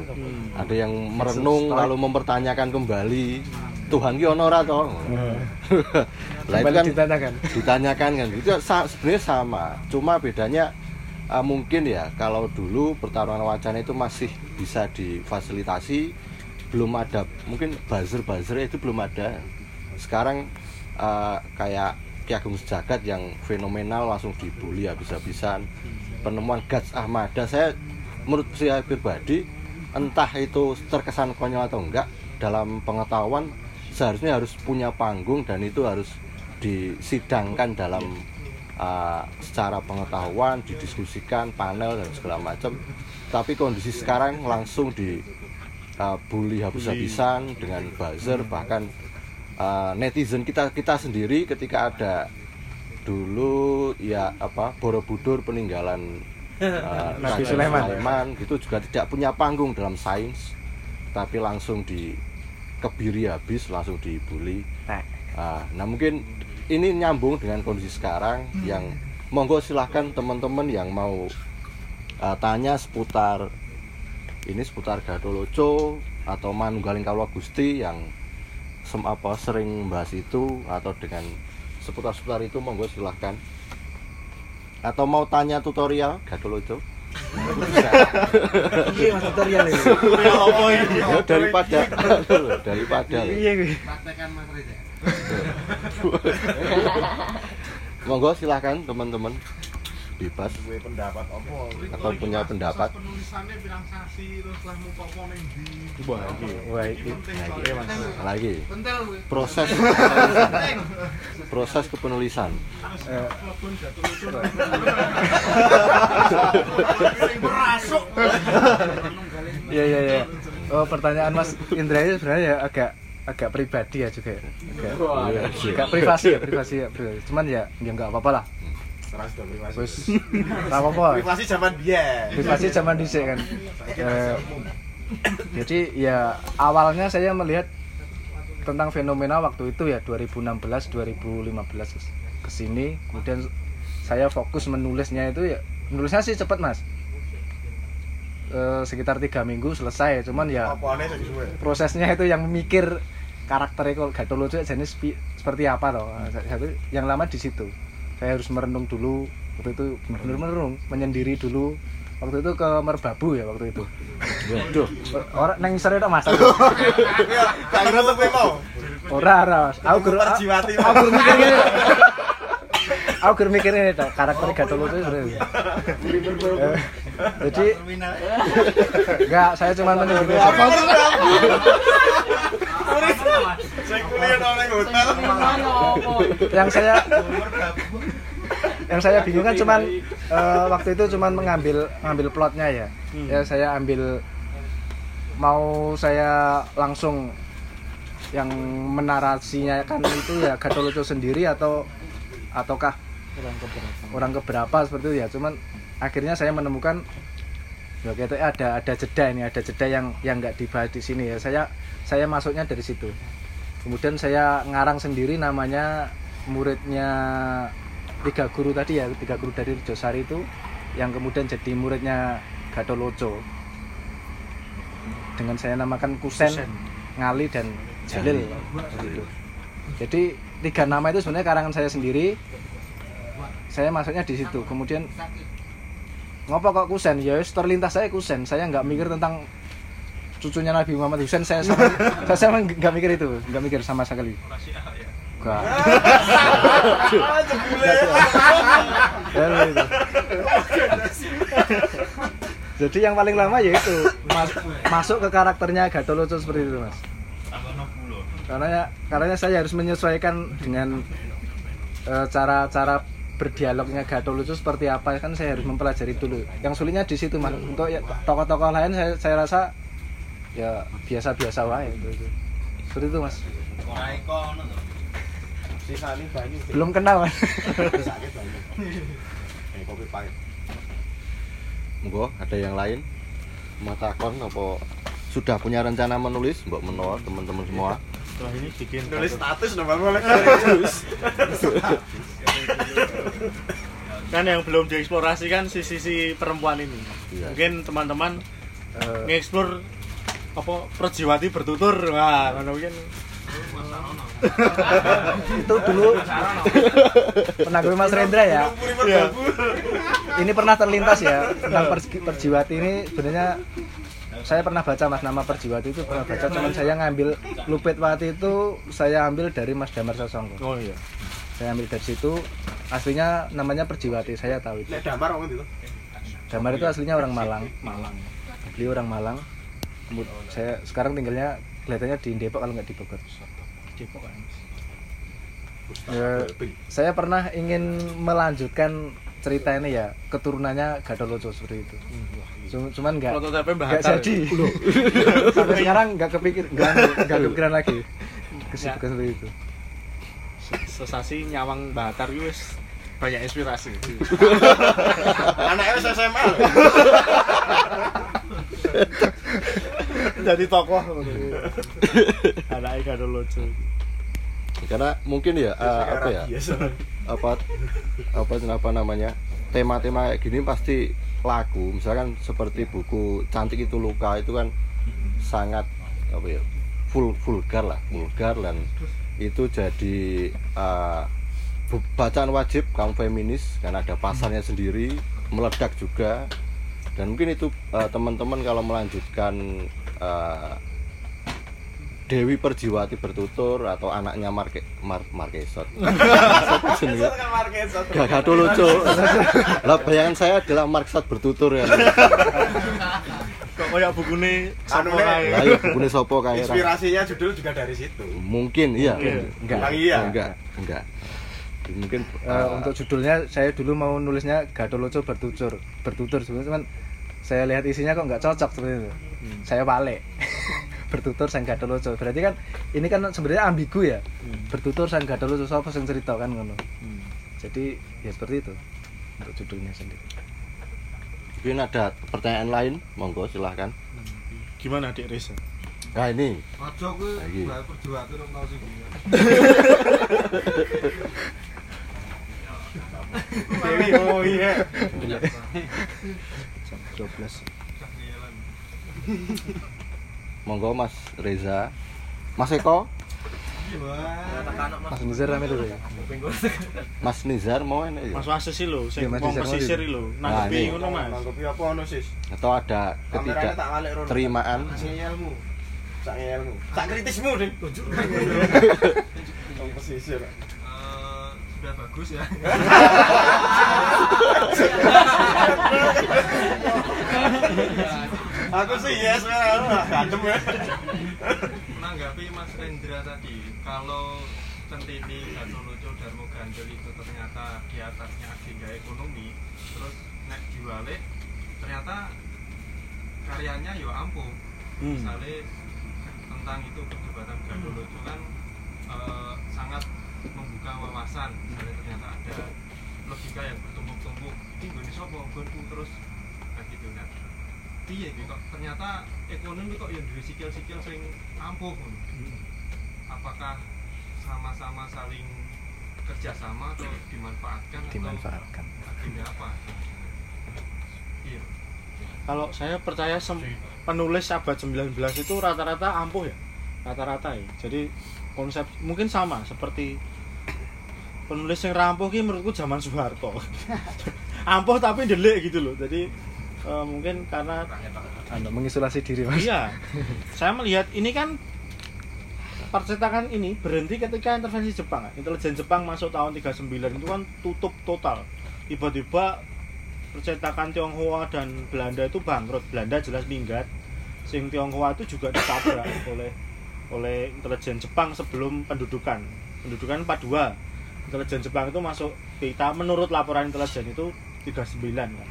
A: Ada yang merenung lalu mempertanyakan kembali Tuhan ki ono ora to? [LAUGHS] Lah itu kan
C: ditanyakan.
A: ditanyakan kan. Itu sa- sebenarnya sama. Cuma bedanya uh, mungkin ya kalau dulu pertarungan wacana itu masih bisa difasilitasi belum ada mungkin buzzer buzzer itu belum ada. Sekarang uh, kayak Ki Agung Sejagat yang fenomenal langsung dibully habis-habisan. Penemuan Gats Ahmada saya menurut saya pribadi entah itu terkesan konyol atau enggak dalam pengetahuan seharusnya harus punya panggung dan itu harus disidangkan dalam uh, secara pengetahuan didiskusikan panel dan segala macam. Tapi kondisi sekarang langsung di uh, bully habis-habisan dengan buzzer bahkan uh, netizen kita kita sendiri ketika ada dulu ya apa Borobudur peninggalan uh, [LAUGHS]
C: Nabi
A: Raja
C: Sulaiman.
A: gitu juga tidak punya panggung dalam sains tapi langsung di kebiri habis langsung dibully
C: Nah.
A: Ah, nah mungkin ini nyambung dengan kondisi sekarang yang monggo silahkan teman-teman yang mau ah, tanya seputar ini seputar Gadoloco atau Manunggaling Kaula Gusti yang sem apa sering bahas itu atau dengan seputar-seputar itu monggo silahkan. Atau mau tanya tutorial? Gadoloco
C: iya mas tutorial ini.
A: Ya, daripada daripada.
C: Iya gue
E: praktekan mas Reza.
A: Monggo silahkan teman-teman bebas
B: Gue pendapat apa?
A: atau punya pendapat
E: penulisannya bilang sasi terus lah mau di
D: Wah, iki.
C: Wah, iki.
D: Mas.
A: lagi proses proses kepenulisan
C: Iya iya iya. Oh pertanyaan Mas Indra itu sebenarnya ya agak agak pribadi ya juga ya. Agak,
A: Iya,
C: agak privasi ya privasi ya privasi. Cuman ya ya nggak apa-apa lah.
B: Seras sudah privasi.
C: Wis apa-apa.
B: Privasi zaman biyen.
C: Privasi zaman dhisik kan. Eh, jadi ya awalnya saya melihat tentang fenomena waktu itu ya 2016 2015 kes- ke sini kemudian saya fokus menulisnya itu ya nulisnya sih cepet mas Eh, sekitar tiga minggu selesai cuman ya
B: Apa sing suwe?
C: prosesnya itu yang mikir karakternya kalau gak lucu jenis seperti apa loh Nah, yang lama di situ saya harus merenung dulu. Waktu itu benar-benar merenung menyendiri dulu. Waktu itu ke Merbabu ya waktu itu.
A: Waduh.
C: Orang neng sore tok mas.
B: Ya, gak kira tuh mau.
C: ora ora aku gur
B: Perjiwati, Mas.
C: aku mikir ini. Aku gur mikir ini karakter gak lucu sebenarnya jadi enggak [LAUGHS] saya cuma menyendiri
B: Apa tuh? Saya kuliah nang ning hotel.
C: yang saya yang saya bingung kan cuman eh, waktu itu cuman mengambil ngambil plotnya ya. Ya saya ambil mau saya langsung yang menarasinya kan itu ya Gatot Lucu sendiri atau ataukah
D: Kurang keberapa.
C: orang keberapa seperti itu ya. Cuman akhirnya saya menemukan ya kayaknya ada ada jeda ini ada jeda yang yang nggak dibahas di sini ya. Saya saya masuknya dari situ. Kemudian saya ngarang sendiri namanya muridnya tiga guru tadi ya tiga guru dari Josari itu yang kemudian jadi muridnya Gatot Loco dengan saya namakan Kusen,
D: Kusen.
C: Ngali dan Jalil. Itu. jadi tiga nama itu sebenarnya karangan saya sendiri. Saya masuknya di situ. Kemudian ngopo kok kusen? Ya terlintas saya kusen. Saya nggak mikir tentang cucunya Nabi Muhammad. Husain saya sama [LAUGHS] saya sama nggak mikir itu. Nggak mikir sama sekali. [LAUGHS] Jadi yang paling lama ya itu. Mas- masuk ke karakternya Gatot Lucu seperti itu mas. Karena karena saya harus menyesuaikan dengan eh, cara-cara berdialognya Gatot Lucu seperti apa kan saya harus mempelajari dulu yang sulitnya di situ mas untuk ya, tokoh-tokoh lain saya, saya rasa ya biasa-biasa wae itu, itu. seperti itu mas belum kenal mas.
B: Eh kopi pahit.
A: monggo ada yang lain mau takon apa sudah punya rencana menulis mbok menawa teman-teman semua
D: Setelah ini bikin
B: Nulis status [LAUGHS] nomor boleh. [LAUGHS] [LAUGHS]
D: kan yang belum dieksplorasi kan sisi-sisi perempuan ini.
A: Iya.
D: Mungkin teman-teman
C: Eh,
D: ngeksplor apa perjiwati bertutur. Wah, ngono mungkin
C: itu dulu pernah gue Mas Rendra ya
D: Iya.
C: ini pernah terlintas ya tentang perji- perjiwati ini sebenarnya saya pernah baca mas nama perjiwati itu pernah baca cuman saya ngambil Lupitwati itu saya ambil dari Mas Damar Sasongko
D: Oh iya.
C: Saya ambil dari situ. Aslinya namanya perjiwati saya tahu itu.
B: Damar wong itu.
C: Damar itu aslinya orang Malang.
D: Malang.
C: beliau orang Malang. Saya sekarang tinggalnya kelihatannya di Depok kalau nggak di Bogor.
D: Depok kan.
C: Ya, saya pernah ingin melanjutkan cerita ini ya. Keturunannya Gatot Loco seperti itu. Cum- cuman nggak
D: Prototipe Mbah
C: nggak jadi. sampai sekarang nggak kepikir nggak nggak kepikiran lagi. Kesibukan seperti itu
D: Sesasi nyawang Batar itu wis banyak inspirasi. [LAUGHS]
B: Anaknya wis SMA. [LAUGHS]
D: Jadi tokoh ngono. Anake Gatot lucu.
A: karena mungkin ya apa ya [LAUGHS] apa apa apa namanya tema-tema kayak gini pasti laku misalkan seperti buku cantik itu luka itu kan sangat apa ya full vulgar lah vulgar dan itu jadi bu- bacaan wajib kaum feminis karena ada pasarnya sendiri meledak juga dan mungkin itu eh, teman-teman kalau melanjutkan eh, Dewi Perjiwati bertutur atau anaknya Marke Mar Markesot. [LAUGHS]
B: Kan satu.
A: Gagato lucu. [LAUGHS] Lah bayangan saya adalah Marksat bertutur ya. [LAUGHS]
D: Kok kayak bukune sapa
B: Nek.
D: kae.
A: Lah ya bukune sapa kae. Ra.
B: Inspirasinya judul juga dari situ.
A: Mungkin iya. Enggak.
B: Iya?
A: Enggak, enggak. Mungkin
C: Eh,
A: eh,
C: untuk judulnya saya dulu mau nulisnya Gatoloco bertutur bertutur sebenarnya cuman saya lihat isinya kok nggak cocok seperti itu
A: Hmm.
C: saya wale [LAUGHS] bertutur sang Gatoloco berarti kan ini kan sebenarnya ambigu ya
D: Hmm.
C: bertutur sang Gatoloco siapa yang cerita kan ngono
D: Hmm.
C: jadi ya seperti itu untuk judulnya sendiri
A: mungkin ada pertanyaan lain, monggo silahkan.
D: Gimana Dik Reza?
A: Nah ini,
E: Ojo kuwi
A: Lagi.
E: bae perjuangan rong tau sing gini.
B: Dewi, oh iya.
C: jam 12
A: monggo Mas Reza. Mas Eko,
C: Mas Nizar rame dulu ya
A: Mas Nizar mau ini ya?
D: Mas Wasis sih lho, sing
C: Iya,
D: wong
C: Nizar
D: pesisir lho.
A: Nah,
D: Nanggepi
A: ini.
D: ngono Mas.
B: Nanggepi apa ono sis?
A: atau ada ketidakterimaan
B: Sak ngeyelmu. Sak ngeyelmu. Sak kritismu, Din. [LAUGHS] Wong pesisir.
E: Eh, sudah bagus ya.
B: Aku sih yes, lah. Gadem ya.
E: Menanggapi Mas Rendra tadi, kalau Centini, Gatoloco, Darmo Gandel itu ternyata di atasnya agenda ekonomi, terus nek diwalik ternyata karyanya yo ampuh.
D: Hmm.
E: Misalnya tentang itu perdebatan Gatoloco kan eh, sangat membuka wawasan. Misalnya ternyata ada logika yang bertumpuk-tumpuk. Ini gue sopo, gonku terus kayak gitu kan. Iya, gitu. kok ternyata ekonomi kok yang duwe sikil-sikil sing ampuh. ngono. Apakah sama-sama saling kerjasama atau dimanfaatkan
C: dimanfaatkan
E: atau agenda apa? Iya.
D: Kalau saya percaya sem- penulis abad 19 itu rata-rata ampuh ya. Rata-rata ya. Jadi konsep mungkin sama seperti penulis yang rampuh ki menurutku zaman Soeharto. [LAUGHS] ampuh tapi delik gitu loh. Jadi eh, mungkin karena
C: anu mengisolasi diri mas
D: Iya. [LAUGHS] Saya melihat ini kan percetakan ini berhenti ketika intervensi Jepang. Intelijen Jepang masuk tahun 39 itu kan tutup total. Tiba-tiba percetakan Tionghoa dan Belanda itu bangkrut. Belanda jelas minggat. Sing Tionghoa itu juga ditabrak [COUGHS] oleh oleh intelijen Jepang sebelum pendudukan. Pendudukan 42. Intelijen Jepang itu masuk kita menurut laporan intelijen itu 39 kan.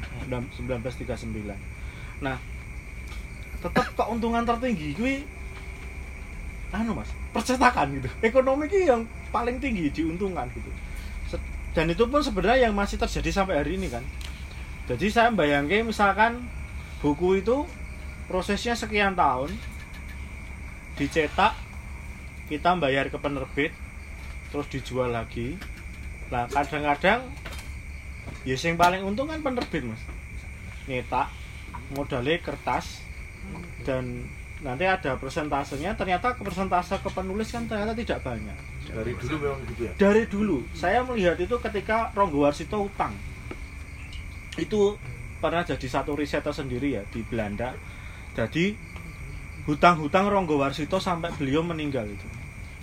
D: 1939. Nah, tetap keuntungan tertinggi gue anu mas percetakan gitu. Ekonomi yang paling tinggi diuntungkan gitu. Dan itu pun sebenarnya yang masih terjadi sampai hari ini kan. Jadi saya bayangke misalkan buku itu prosesnya sekian tahun dicetak kita bayar ke penerbit terus dijual lagi. Lah kadang-kadang ya yang paling untung kan penerbit mas. Nyetak modalnya kertas dan nanti ada persentasenya ternyata persentase ke penulis kan ternyata tidak banyak.
B: Dari dulu memang gitu ya.
D: dari dulu. Saya melihat itu ketika Ronggo Warsito utang. Itu pernah jadi satu riset tersendiri ya di Belanda. Jadi hutang-hutang Ronggo Warsito sampai beliau meninggal itu.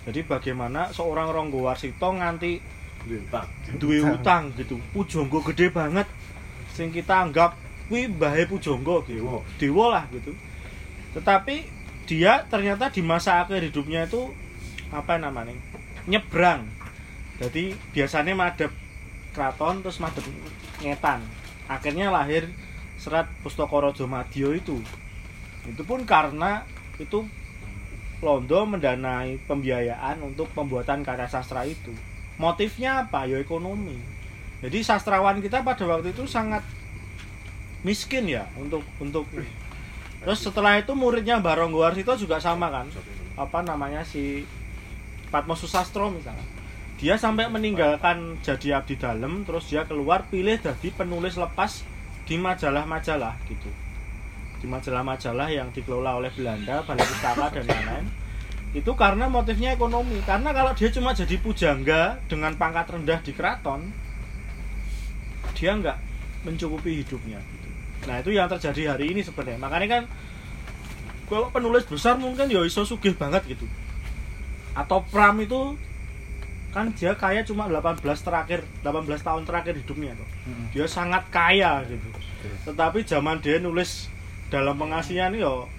D: Jadi bagaimana seorang Ronggo Warsito nganti
B: Lintang.
D: duwe utang gitu. Pujangga gede banget. Sing kita anggap kuwi mbahe pujangga gitu
B: dewa
D: lah gitu. Tetapi dia ternyata di masa akhir hidupnya itu apa namanya nyebrang. Jadi biasanya madep keraton terus madep ngetan. Akhirnya lahir serat Pustaka Raja Madya itu. Itu pun karena itu Londo mendanai pembiayaan untuk pembuatan karya sastra itu. Motifnya apa? Ya ekonomi. Jadi sastrawan kita pada waktu itu sangat miskin ya untuk untuk terus setelah itu muridnya Barong Warsito juga sama kan? Apa namanya si Patmo Susastro misalnya. Dia sampai meninggalkan jadi abdi dalam terus dia keluar pilih jadi penulis lepas di majalah-majalah gitu. Di majalah-majalah yang dikelola oleh Belanda Balai Pustaka dan lain-lain. Itu karena motifnya ekonomi. Karena kalau dia cuma jadi pujangga dengan pangkat rendah di keraton dia nggak mencukupi hidupnya. Nah itu yang terjadi hari ini sebenarnya. Makanya kan kalau penulis besar mungkin ya iso sugih banget gitu. Atau pram itu kan dia kaya cuma 18 terakhir 18 tahun terakhir hidupnya tuh.
C: Mm-mm.
D: dia sangat kaya gitu. Tetapi zaman dia nulis dalam pengasihan yo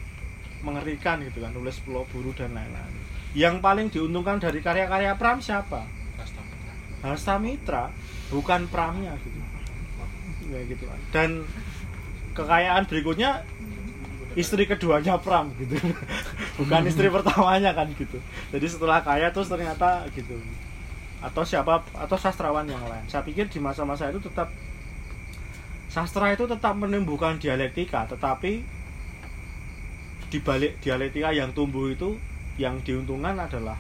D: mengerikan gitu kan nulis pulau buru dan lain-lain. Yang paling diuntungkan dari karya-karya Pram siapa? Hasta Mitra. Bukan Pramnya gitu. Ya gitu kan. Dan kekayaan berikutnya istri keduanya Pram gitu. [LAUGHS] Bukan istri pertamanya kan gitu. Jadi setelah kaya terus ternyata gitu. Atau siapa atau sastrawan yang lain. Saya pikir di masa-masa itu tetap sastra itu tetap menumbuhkan dialektika tetapi di balik dialektika yang tumbuh itu yang diuntungkan adalah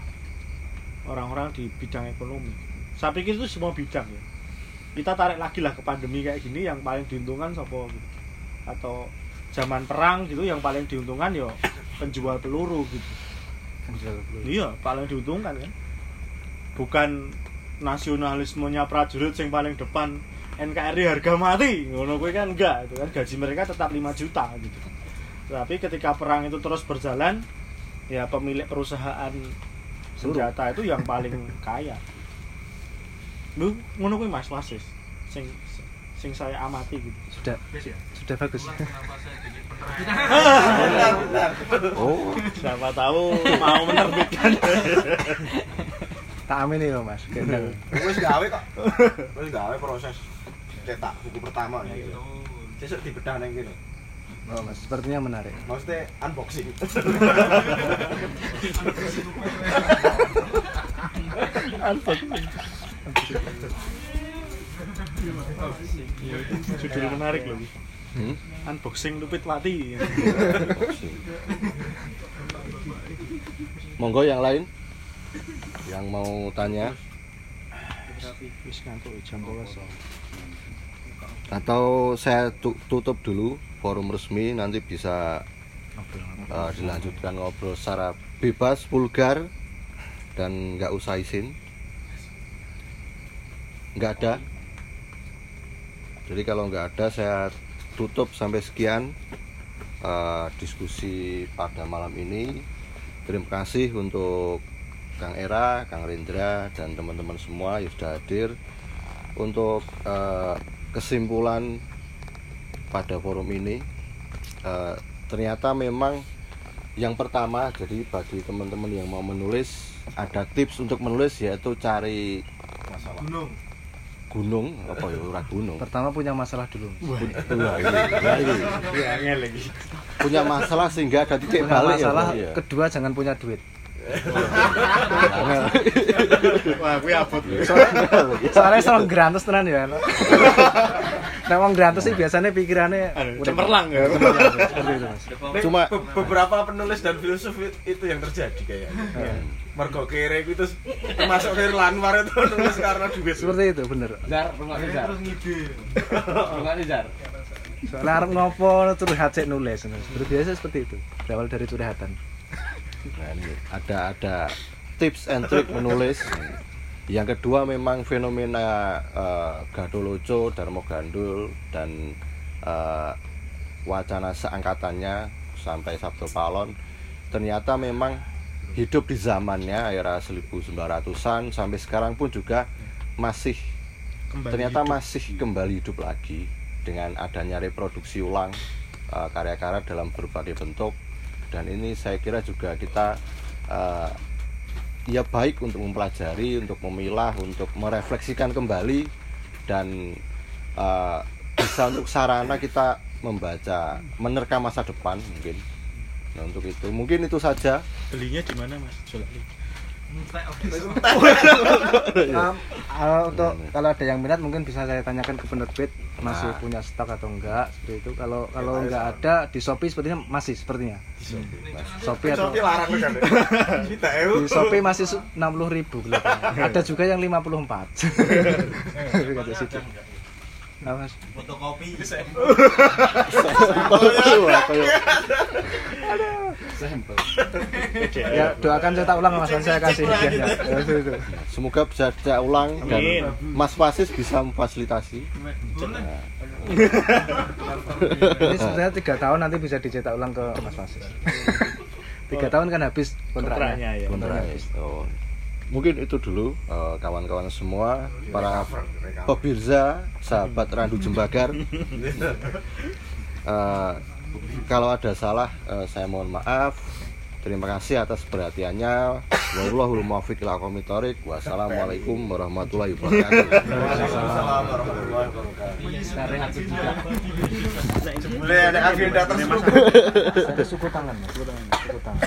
D: orang-orang di bidang ekonomi. Saya pikir itu semua bidang ya. Kita tarik lagi lah ke pandemi kayak gini yang paling diuntungkan siapa gitu atau zaman perang gitu yang paling diuntungkan ya penjual peluru gitu. Iya paling diuntungkan kan. Bukan nasionalismenya prajurit yang paling depan NKRI harga mati ngono kuwi kan enggak itu kan. Gaji mereka tetap 5 juta gitu. Tapi ketika perang itu terus berjalan ya pemilik perusahaan senjata itu yang paling kaya. Lu ngono kuwi Mas Wasis sing sing saya amati gitu
C: sudah
E: ya?
C: sudah bagus. [LAUGHS]
A: Oh,
D: siapa tahu mau menerbitkan
C: tak amin ya mas Gendang.
B: Wis gawe kok. [LAUGHS] Wis gawe proses cetak buku pertama gitu.
E: Itu.
B: Sesuk dibedah nang kene.
C: oh mas sepertinya menarik
B: Maksudnya unboxing. [LAUGHS]
D: judul menarik loh
A: hmm?
D: unboxing lupit wati [LAUGHS]
A: monggo yang lain. Yang mau tanya.
D: Wis ngantuk jam 12
A: atau saya tu- tutup dulu forum resmi nanti bisa uh, dilanjutkan ngobrol secara bebas vulgar dan nggak usah izin. Nggak ada jadi kalau nggak ada saya tutup sampai sekian uh, diskusi pada malam ini terima kasih untuk Kang Era, Kang Rendra dan teman-teman semua yang sudah hadir untuk uh, kesimpulan pada forum ini eh, ternyata memang yang pertama jadi bagi teman-teman yang mau menulis ada tips untuk menulis yaitu cari
B: Masalah.
E: Gunung.
A: Gunung apa ya ora gunung.
C: Pertama punya masalah dulu.
A: Wah, ini, ya ini.
D: ya angel lagi
A: punya masalah sehingga ada titik
C: punya
A: balik ya,
C: masalah
A: ya.
C: kedua jangan punya duit.
D: Wah gue abot
C: soalnya soal grantus tenan ya nah wong grantus sih biasanya pikirannya
D: Aduh,
C: udah-
D: cemerlang ya.
C: cemerlang, seperti itu mas
B: Nek,
A: Cuma-
B: be- beberapa penulis dan filsuf it- itu yang terjadi kayaknya. Mergo kere itu termasuk Khairul Anwar itu nulis karena duit.
C: seperti itu bener
F: Jar, rumah
E: Akhirnya
F: Jar.
E: terus ngide.
F: Rumah Jar.
C: soalnya arep ngopo curhat cek nulis seperti biasa seperti itu berawal dari curhatan
A: Nah, ini ada ada tips and trick menulis. Yang kedua memang fenomena eh, Gadoloco, Darmo Gandul dan eh, wacana seangkatannya sampai Sabtu Palon ternyata memang hidup di zamannya era 1900-an sampai sekarang pun juga masih ternyata masih kembali hidup lagi dengan adanya reproduksi ulang eh, karya-karya dalam berbagai bentuk. Dan ini saya kira juga kita eh, ya baik untuk mempelajari, untuk memilah, untuk merefleksikan kembali dan eh, bisa untuk sarana kita membaca, menerka masa depan mungkin. Nah untuk itu mungkin itu saja.
D: belinya di mana mas Jolali.
C: Um, untuk kalau ada yang minat mungkin bisa saya tanyakan ke penerbit masih
A: Nah.
C: punya stok atau enggak seperti itu. Kalau kalau enggak ada di Shopee sepertinya masih sepertinya. Shopee atau
B: Shopee larang kan. [LAUGHS] Kita
C: di Shopee masih enam puluh ribu kelihatannya. [LAUGHS] ada juga yang 54 Kata situ. Apa, Mas?
E: Fotokopi.
F: Sampel.
C: ya doakan cetak ulang mas saya kasih hadiahnya Ya.
A: Semoga bisa cetak ulang dan. Mas Fasis bisa memfasilitasi.
C: Ini sebenarnya tiga tahun nanti bisa dicetak ulang ke Mas Fasis [LAUGHS] tiga tahun kan habis kontraknya,
D: Kontraknya, ya.
A: Kontrak.
C: habis.
A: Oh. Mungkin itu dulu eh, kawan-kawan semua para Pebirza, sahabat Randu Jembagar. Eh, kalau ada salah eh, saya mohon maaf. Terima kasih atas perhatiannya. Wallahul muwaffiq ila aqwamit thoriq. Wassalamualaikum warahmatullahi wabarakatuh.
B: Waalaikumsalam warahmatullahi wabarakatuh. Boleh ada agenda tersebut.
C: Tangan, tangan.